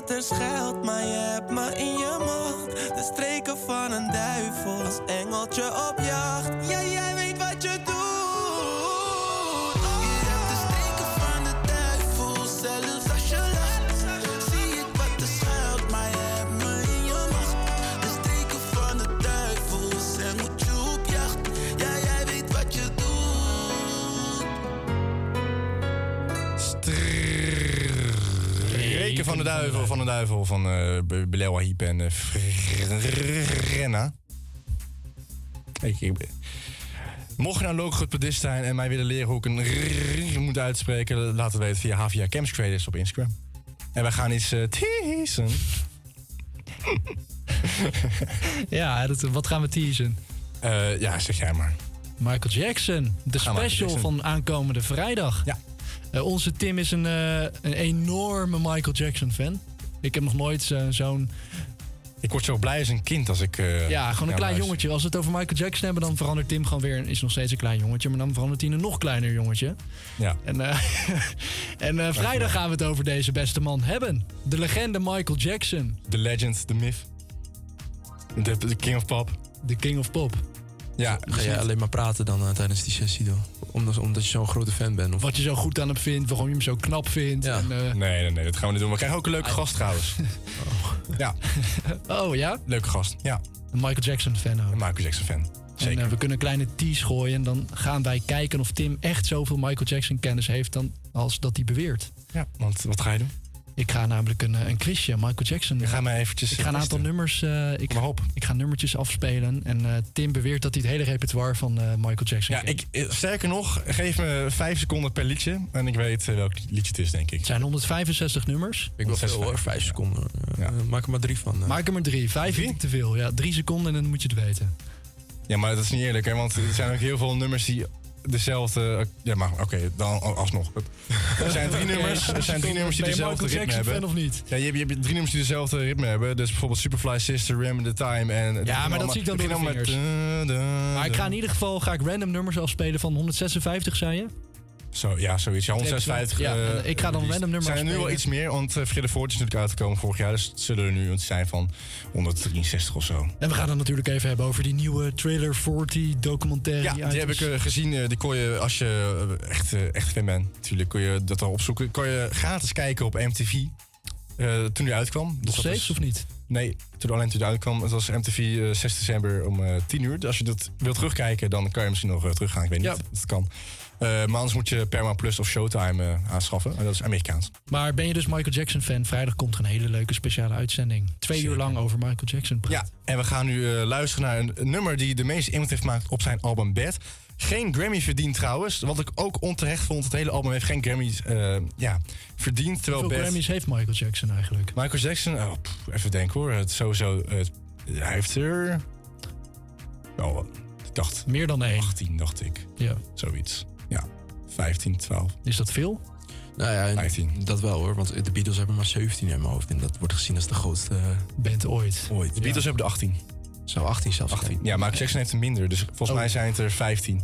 Wat er schuilt, maar je hebt me in je macht. De streken van een duivel, als engeltje op jacht. Ja, van de duivel, van de duivel, van eh Wahib en eh, ik, mocht je nou logopedist zijn en mij willen leren hoe ik een moet uitspreken, laat het weten via Havia Camps Creators op Instagram. En wij gaan iets uh, teasen. Ja, dat, wat gaan we teasen? Ja, zeg jij maar. Michael Jackson, de Gaan we special Jackson. van aankomende vrijdag. Ja. Eh, onze Tim is een, eh, een enorme Michael Jackson fan. Ik heb nog nooit eh, zo'n... Ik word zo blij als een kind als ik... eh, ja, gewoon een klein luister. jongetje. Als we het over Michael Jackson hebben, dan verandert Tim gewoon weer... is nog steeds een klein jongetje, maar dan verandert hij in een nog kleiner jongetje. Ja. En, eh, en eh, vrijdag gaan we het over deze beste man hebben. De legende Michael Jackson. The legend, the myth. De, king of pop. De king of pop. Ja. Ga jij alleen maar praten dan tijdens die sessie door? Omdat, omdat je zo'n grote fan bent? Of? Wat je zo goed aan hem vindt, waarom je hem zo knap vindt. Ja. En, eh, Nee, nee, nee, dat gaan we niet doen. We krijgen ook een leuke gast trouwens. Ja. Oh ja? Leuke gast, ja. Een Michael Jackson fan ook. Een Michael Jackson fan. En eh, we kunnen een kleine tease gooien en dan gaan wij kijken of Tim echt zoveel Michael Jackson kennis heeft dan als dat hij beweert. Ja, want wat ga je doen? Ik ga namelijk een, eh, een quizje, Michael Jackson. Ga maar eventjes Ik ga een aantal testen. nummers. eh, ik, ik ga nummertjes afspelen. En eh, Tim beweert dat hij het hele repertoire van eh, Michael Jackson Ja, kent. ik, eh, sterker nog, geef me vijf seconden per liedje. En ik weet eh, welk liedje het is, denk ik. Het zijn 165 nummers. Ik wil veel hoor, vijf seconden. Eh, Maak er maar drie van. eh. Maak er maar drie. Vijf vind ik te veel. Ja, drie seconden en dan moet je het weten. Ja, maar dat is niet eerlijk, hè? Want er zijn ook heel veel nummers die dezelfde... Ja, maar oké, dan alsnog. Er zijn drie nummers, er zijn drie nummers die dezelfde Michael ritme hebben. of niet? Ja, je hebt, je hebt drie nummers die dezelfde ritme hebben. Dus bijvoorbeeld Superfly Sister, Ram in the Time. En Ja, maar dat zie ik dan door de met... vingers. Maar ik ga in ieder geval ga ik random nummers afspelen van 156, zei je? Zo, ja, zoiets. Ja, 156. Ja, eh, ik ga dan released. random nummers zijn er nu wel iets meer, want uh, Frille Voort is natuurlijk uitgekomen vorig jaar. Dus het zullen er nu iets zijn van 163 of zo. En we gaan het natuurlijk even hebben over die nieuwe Trailer 40 documentaire. Ja, die heb ik eh, gezien. eh, die kon je, als je eh, echt, eh, echt fan bent, natuurlijk, kon je dat al opzoeken. Kon je gratis kijken op MTV. eh, toen die uitkwam. Nog Dus dat steeds of niet? Nee, toen alleen toen die uitkwam. Het was MTV eh, 6 december om eh 10 uur. Dus als je dat wilt terugkijken, dan kan je misschien nog eh, teruggaan. Ik weet niet Ja. of dat kan. Eh, maar anders moet je Paramount Plus of Showtime eh, aanschaffen. En dat is Amerikaans. Maar ben je dus Michael Jackson fan? Vrijdag komt er een hele leuke speciale uitzending. Twee uur lang over Michael Jackson. Ja, en we gaan nu eh, luisteren naar een, een nummer die de meeste invloed heeft gemaakt op zijn album Bad. Geen Grammy verdiend trouwens. Wat ik ook onterecht vond. Het hele album heeft geen Grammys ja, verdiend. Terwijl Hoeveel Bad... Grammys heeft Michael Jackson eigenlijk? Michael Jackson, oh, pff, even denken hoor. Het sowieso, het, hij heeft er. Oh, ik dacht. Meer dan één. 18, dacht ik. Ja. Zoiets. Ja, 15, 12. Is dat veel? Nou ja, dat wel hoor. Want de Beatles hebben maar 17 in mijn hoofd. En dat wordt gezien als de grootste eh, band ooit. ooit. De Beatles hebben er 18. Zou 18 zelfs 18. zijn. Ja, Michael Jackson heeft er minder. Dus volgens Oh. mij zijn het er 15.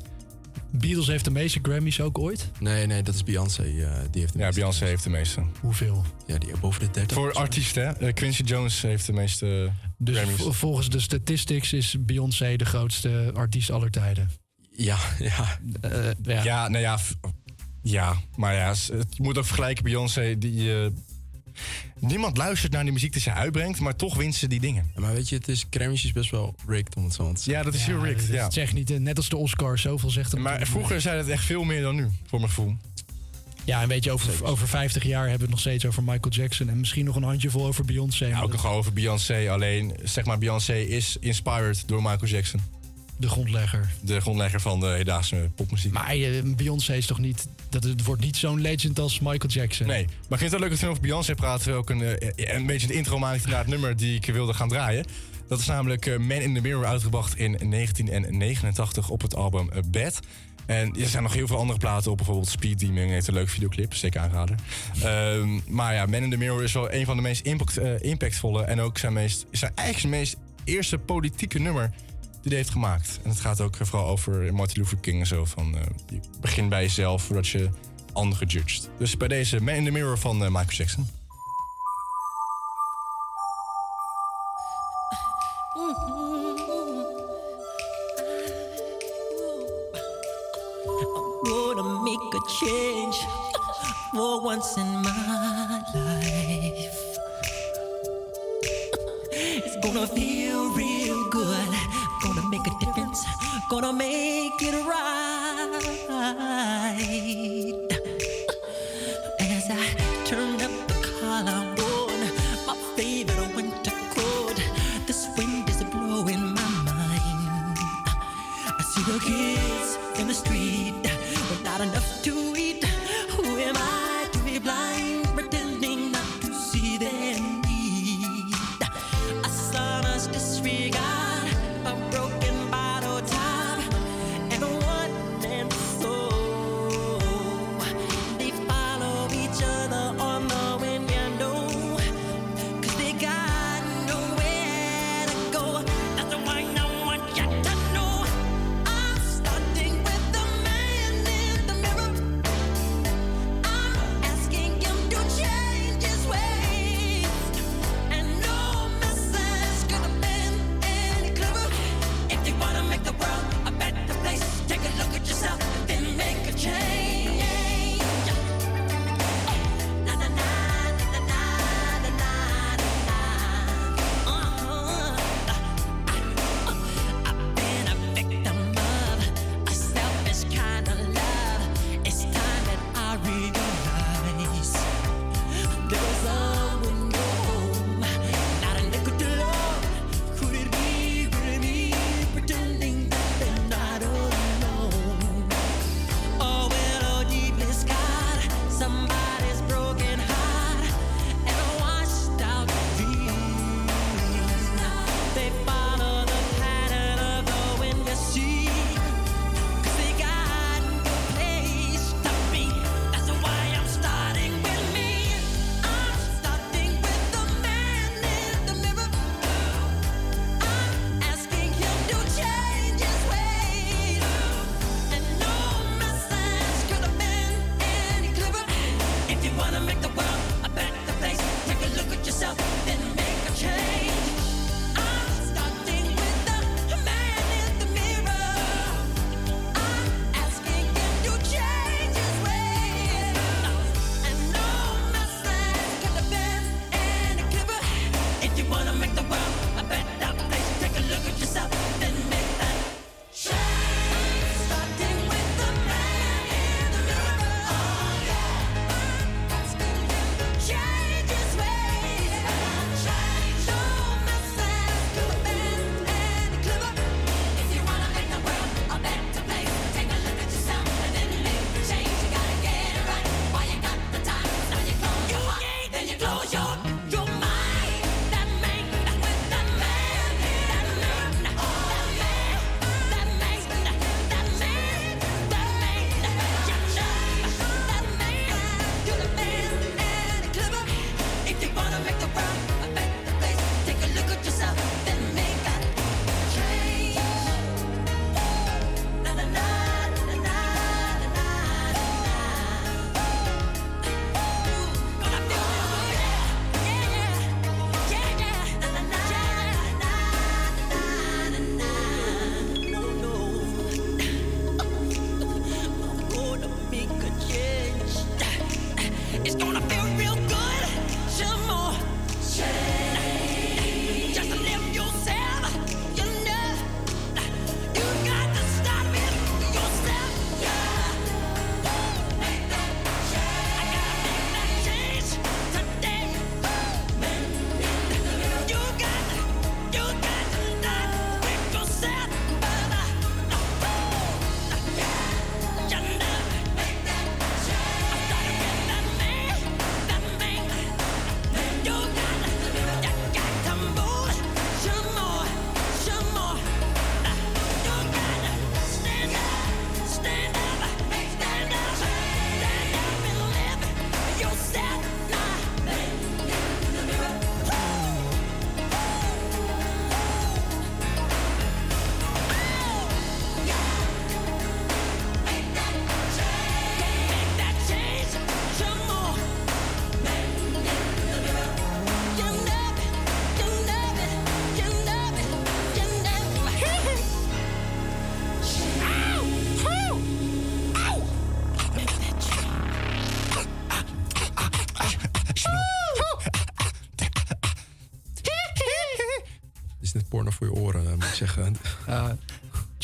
Beatles heeft de meeste Grammys ook ooit? Nee, nee, dat is Beyoncé. eh, die heeft de Ja. Beyoncé heeft de meeste. Hoeveel? Ja, die boven de 30. Voor artiesten, hè? Eh, Quincy Jones heeft de meeste Dus Grammys. vo- volgens de statistics is Beyoncé de grootste artiest aller tijden. Ja, ja. ja. Ja, nou ja. Ja, maar ja, het- je moet ook vergelijken Beyoncé. Die, eh, niemand luistert naar die muziek die ze uitbrengt, maar toch wint ze die dingen. Ja, maar weet je, het is Grammys is best wel rigged om het zo te zeggen. Ja, dat is heel rigged. dat Ja. Zeg niet, eh, net als de Oscars, zoveel zegt het Maar vroeger zei het echt veel meer dan nu, voor mijn gevoel. Ja, en weet je, over, over 50 jaar hebben we het nog steeds over Michael Jackson. En misschien nog een handjevol over Beyoncé. Ja, maar ook dat- nog over Beyoncé. Alleen, zeg maar, Beyoncé is inspired door Michael Jackson. De grondlegger. De grondlegger van de hedendaagse popmuziek. Maar eh, Beyoncé is toch niet... Dat het wordt niet zo'n legend als Michael Jackson. Nee, maar ik vind het wel leuk dat we over Beyoncé praten. Ik een, eh, een beetje de intro maakte naar het nummer die ik wilde gaan draaien. Dat is namelijk eh, Man in the Mirror uitgebracht in 1989 op het album Bad. En er zijn nog heel veel andere platen op. Bijvoorbeeld Speed Demon heeft een leuke videoclip. Zeker aanraden. Ehm, maar ja, Man in the Mirror is wel een van de meest impact, impactvolle... en ook zijn, meest, zijn eigenlijk zijn meest eerste politieke nummer die heeft gemaakt. En het gaat ook vooral over Martin Luther King en zo. Van, eh, je begint bij jezelf voordat je anderen judged. Dus bij deze Man in the Mirror van eh, Michael Jackson. change for once in my life. It's gonna feel real Gonna make it right. somebody.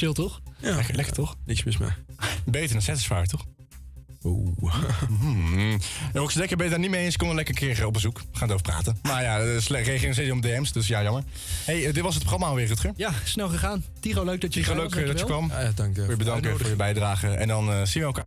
Chill toch? Ja, lekker, lekker toch? Niks mis mee. Beter dan Satisfyer, toch? Oeh. Hmm. Ook zeker ben je daar niet mee eens, kom dan lekker een keer op bezoek. We gaan erover praten. Maar ja, dus reageer steeds om DM's, dus ja, jammer. hey, eh, dit was het programma alweer, Rutger. Ja, snel gegaan. Tiro, leuk dat je erbij leuk was, eh, dat je kwam. Ja, dank je. Je bedanken voor je bijdrage. En dan eh, zien we elkaar